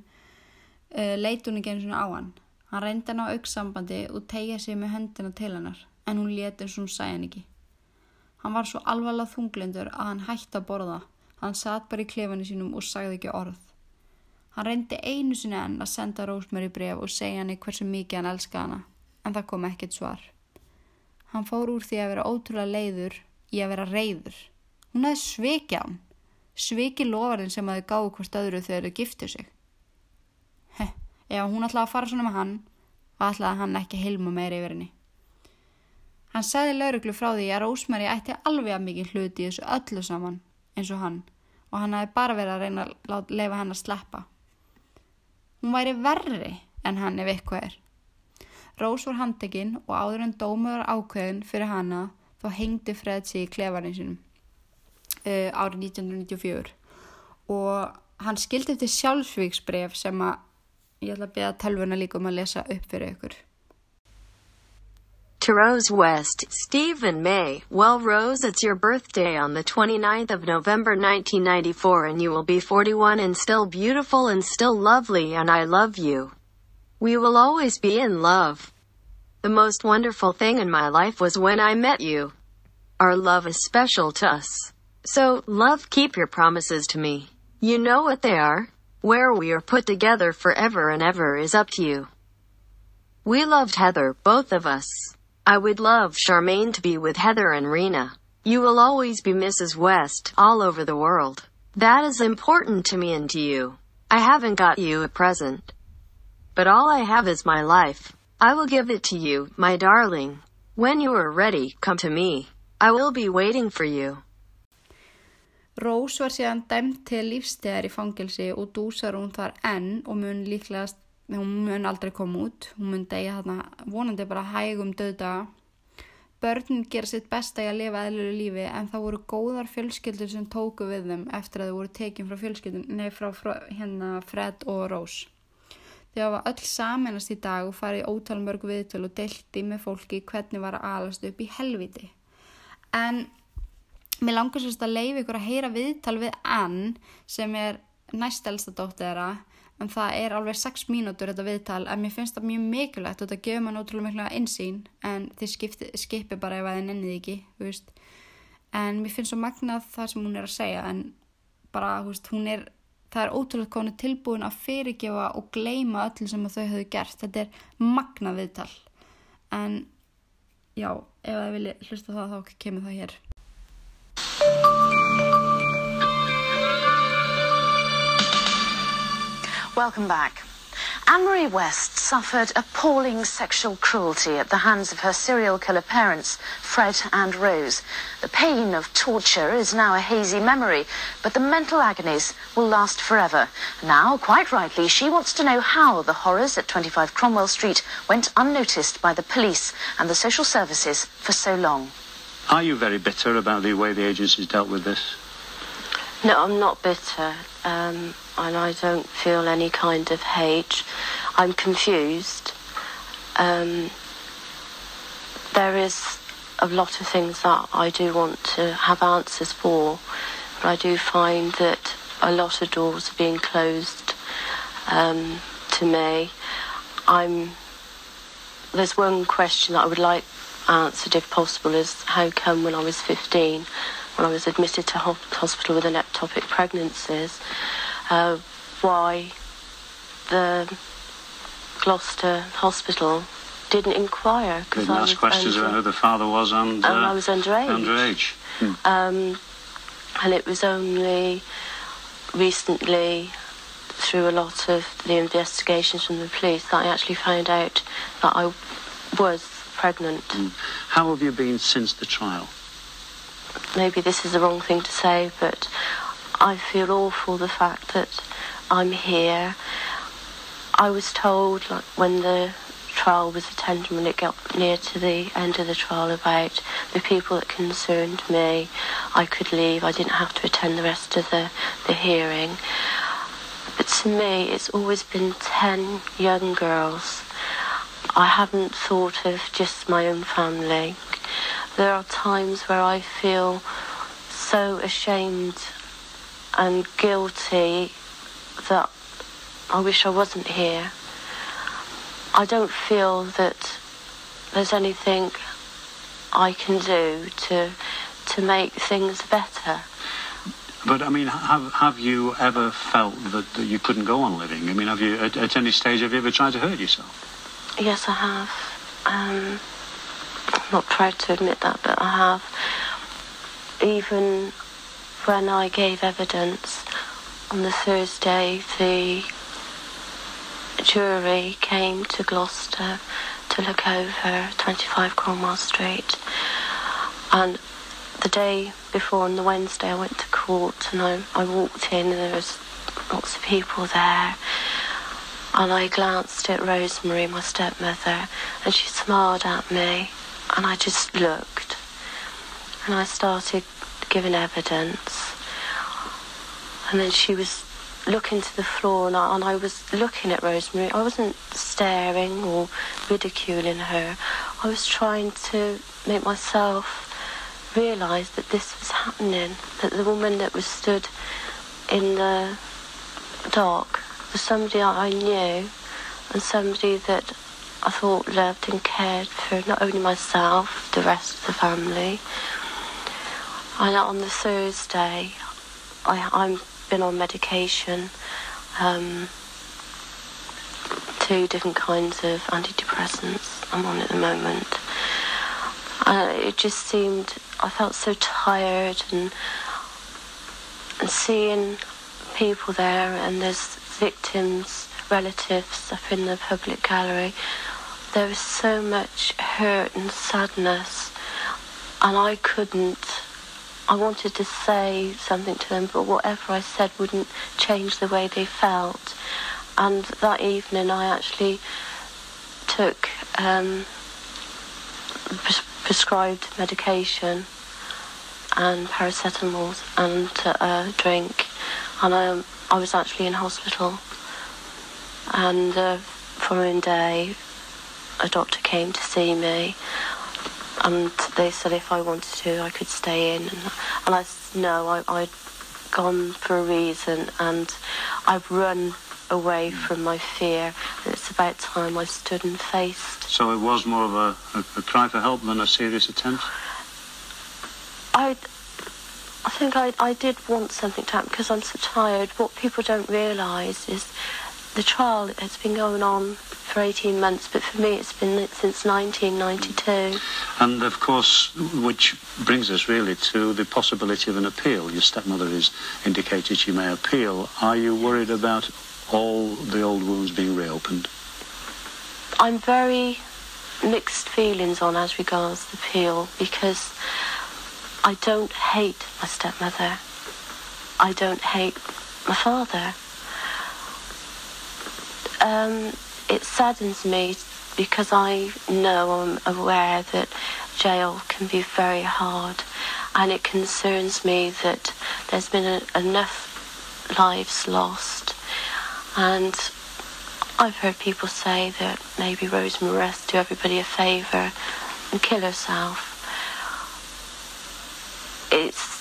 uh, eh, leit hún ekki eins og á hann. Hann reyndi hann á aukssambandi og tegja sig með höndina til hennar en hún leti eins og hún sæði hann ekki. Hann var svo alvarlega þunglindur að hann hætti að borða. Hann satt bara í klefanu sínum og sagði ekki orð. Hann reyndi einu sinni enn að senda Rósmöri bref og segja henni hversu mikið hann elska hana, en það kom ekkert svar. Hann fór úr því að vera ótrúlega leiður í að vera reyður. Hún hefði svikið hann, svikið lofarinn sem að þau gáðu hvort öðru þegar þau giftið sig. Heh, ef hún ætlaði að fara svona með hann, ætlaði hann ekki hilma meira yfir henni. Hann segði lauruglu frá því að Rósmæri ætti alveg að mikið hluti í þessu öllu saman eins og hann og hann hafi bara verið að reyna að leifa hann að sleppa. Hún væri verri en hann ef eitthvað er. Rós var handekinn og áður en dómur ákveðin fyrir hanna þá hengdi Fred sig í klefanin sinum. uh, árið 1994 og hann skildi eftir sjálfsvíksbref sem að ég ætla að beða telvuna líka um að lesa upp fyrir ykkur. To Rose West, Steve and May. Well, Rose, it's your birthday on the 29th of November 1994 and you will be 41 and still beautiful and still lovely and I love you. We will always be in love. The most wonderful thing in my life was when I met you. Our love is special to us. So, love, keep your promises to me. You know what they are. Where we are put together forever and ever is up to you. We loved Heather, both of us. I would love Charmaine to be with Heather and Rena. You will always be Mrs. West, all over the world. That is important to me and to you. I haven't got you a present. But all I have is my life. I will give it to you, my darling. When you are ready, come to me. I will be waiting for you. Rose var síðan dæmt til lífstegar í fangilsi og dúsar hún þar enn og mun líklegast, hún mun aldrei koma út, hún mun degja þarna vonandi bara hægum döðdaga. Börnin gera sitt besta í að lifa eðluru lífi en það voru góðar fjölskyldur sem tóku við þeim eftir að þau voru tekin frá fjölskyldun, nei frá, frá hérna Fred og Rose. Þau hafa öll saminast í dag og farið ótalmörg viðtöl og delti með fólki hvernig var að alast upp í helviti. En mér langar sérst að leiði ykkur að heyra viðtal við Ann sem er næstelsta dóttið þeirra en það er alveg 6 mínútur þetta viðtal en mér finnst það mjög mikilvægt og þetta gefur maður náttúrulega mikilvægt einsýn en þið skipti, skipi bara ef það er nennið ekki veist. en mér finnst svo magnað það sem hún er að segja en bara veist, hún er það er ótrúlega konu tilbúin að fyrirgefa og gleima öllu sem þau höfðu gert. Þetta er magnað viðtal. En já, ef það vilja hlusta það þá kemur það hér Welcome back. Anne-Marie West suffered appalling sexual cruelty at the hands of her serial killer parents, Fred and Rose. The pain of torture is now a hazy memory, but the mental agonies will last forever. Now, quite rightly, she wants to know how the horrors at 25 Cromwell Street went unnoticed by the police and the social services for so long. Are you very bitter about the way the agencies dealt with this? No, I'm not bitter, um, and I don't feel any kind of hate. I'm confused. Um, there is a lot of things that I do want to have answers for, but I do find that a lot of doors are being closed um, to me. I'm. There's one question that I would like answered, if possible, is how come when I was 15 when I was admitted to hospital with an ectopic pregnancies, uh, why the Gloucester Hospital didn't inquire. Didn't I ask questions under, about who the father was and, uh, I was underage. underage. Hmm. Um, and it was only recently through a lot of the investigations from the police that I actually found out that I was pregnant. Mm. How have you been since the trial? Maybe this is the wrong thing to say, but I feel awful the fact that I'm here. I was told, like, when the trial was attended, when it got near to the end of the trial, about the people that concerned me, I could leave. I didn't have to attend the rest of the, the hearing. But to me, it's always been 10 young girls. I haven't thought of just my own family there are times where I feel so ashamed and guilty that I wish I wasn't here. I don't feel that there's anything I can do to to make things better. But I mean, have have you ever felt that, that you couldn't go on living? I mean, have you at, at, any stage have you ever tried to hurt yourself? Yes, I have. Um, not proud to admit that, but I have. Even when I gave evidence on the Thursday, the jury came to Gloucester to look over 25 Cromwell Street. And the day before, on the Wednesday, I went to court and I, I walked in and there was lots of people there. And I glanced at Rosemary, my stepmother, and she smiled at me and I just looked and I started giving evidence. And then she was looking to the floor, and I, and I was looking at Rosemary. I wasn't staring or ridiculing her. I was trying to make myself realise that this was happening, that the woman that was stood in the dock was somebody I knew and somebody that I thought loved and cared for not only myself, the rest of the family. And on the Thursday, I, I'm been on medication, um, two different kinds of antidepressants I'm on at the moment. It just seemed, I felt so tired and, and seeing people there and there's victims, relatives up in the public gallery. There was so much hurt and sadness and I couldn't I wanted to say something to them, but whatever I said wouldn't change the way they felt. And that evening, I actually took um, pres- prescribed medication and paracetamol and uh, drink, and I, I was actually in hospital. And the following day, a doctor came to see me and they said if I wanted to, I could stay in. And, and I said no, I, I'd gone for a reason, and I've run away hmm. from my fear. And it's about time I stood and faced. So it was more of a, a, a cry for help than a serious attempt? I, I think I, I did want something to happen because I'm so tired. What people don't realise is the trial has been going on for 18 months, but for me it's been since 1992. And of course, which brings us really to the possibility of an appeal. Your stepmother has indicated she may appeal. Are you worried about all the old wounds being reopened? I'm very mixed feelings on as regards the appeal because I don't hate my stepmother. I don't hate my father. Um, it saddens me because I know, I'm aware that jail can be very hard and it concerns me that there's been a, enough lives lost and I've heard people say that maybe Rosemary West do everybody a favour and kill herself. It's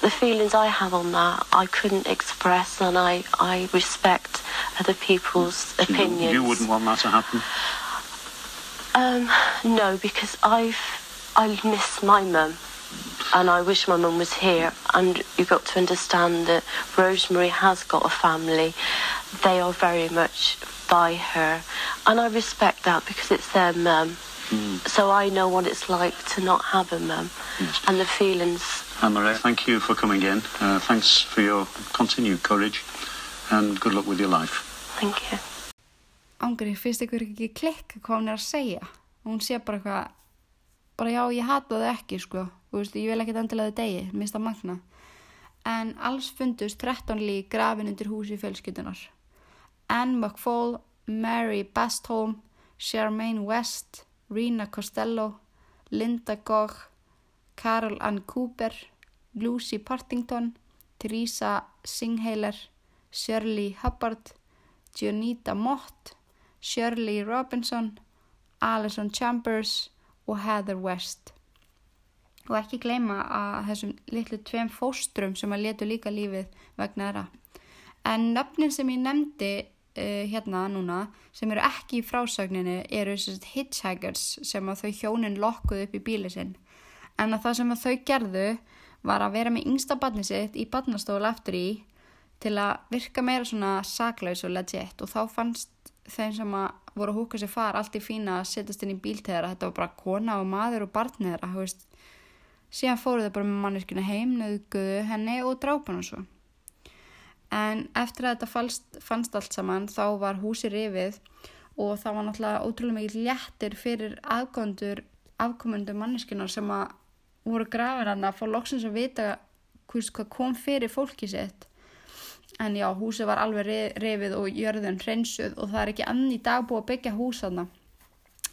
the feelings I have on that I couldn't express and I, I respect other people's You- opinions. You wouldn't want that to happen? Um, no, because I've I miss my mum, and I wish my mum was here. And you've got to understand that Rosemary has got a family. They are very much by her, and I respect that because it's their mum. So I know what it's like to not have a mum, Yes. and the feelings. Anne-Marie, thank you for coming in. Uh, thanks for your continued courage and good luck with your life. Thank you. Ángri, finnst ykkur ekki klikka hvað hún er að segja? Hún sé bara eitthvað, bara já, ég hata þau ekki, sko. Þú veist, ég vil ekkert endilega þau degi, minnst að magna. En alls fundust 13 lík grafin undir húsi fjölskyldunar. Anne McFall, Mary Bastholm, Charmaine West, Rena Costello, Linda Gogh, Carol Ann Cooper, Lucy Partington, Teresa Singheiler, Shirley Hubbard, Jonita Mott, Shirley Robinson, Alison Chambers og Heather West. Og ekki gleyma að þessum litlu tveim fóstrum sem að letu líka lífið vegna þeirra. En nöfnin sem ég nefndi uh, hérna núna, sem eru ekki í frásagninni, eru hitchhikers sem að þau hjónin lokkuðu upp í bíli sinn. En að það sem að þau gerðu var að vera með yngsta barni sitt í barnastól aftur í til að virka meira svona saklaus og legit og þá fannst þeim sem að voru að húka sér far allt í fína að setjast inn í bíl til þeirra þetta var bara kona og maður og barn þeirra þú veist. síðan fóru þau bara með manneskinu heim nöðguðu henni og drápa hann svo en eftir að þetta fannst, fannst allt saman þá var húsi rifið og það var náttúrulega ótrúlega mikið léttir fyrir aðgöndur afkomundu manneskunar sem að voru grafir hann að fá loksins að vita hvers, hvað kom fyrir fólki sitt. En já, húsið var alveg rifið og jörðin hreinsuð og það er ekki enn í dag búið að byggja hús þarna.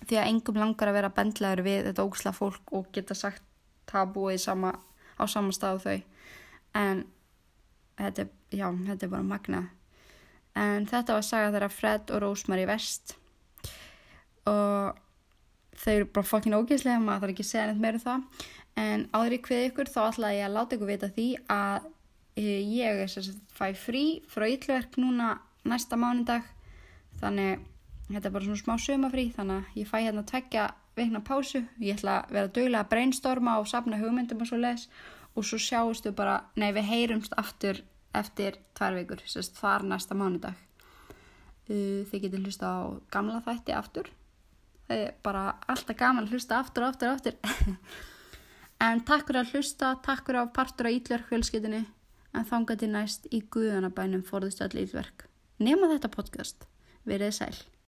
Því að engum langar að vera bendlaður við þetta ógsla fólk og geta sagt það búið sama á saman stað þau. En þetta, já, þetta er bara magnað. En þetta var saga þeirra Fred og Rosemary West og þau eru bara fokkin ógeðslega maður þarf ekki að segja neitt meira um það en áður í hvið ykkur þá ætlaði ég að láta ykkur vita því að eh, ég er sagt fæ frí frá yllverk núna næsta mánudag. Þannig þetta er bara svona smá sumafrí þannig að ég fæ hérna tveggja veikna pásu. Ég ætla að vera duglega að brainstorma og safna hugmyndum og svo les og svo sjáumstu bara, nei við heyrumst aftur eftir tvær vikur, sérst þar næsta mánudag. Uh, þið getur hlusta á gamla þætti aftur. Það er bara alltaf gaman að hlusta aftur aftur aftur en takk fyrir að hlusta takk fyrir að partur á Ítlverk fjölskyldinni en þangað til næst í guðanabænum forðust öll Ítlverk nema þetta podcast, verið sæl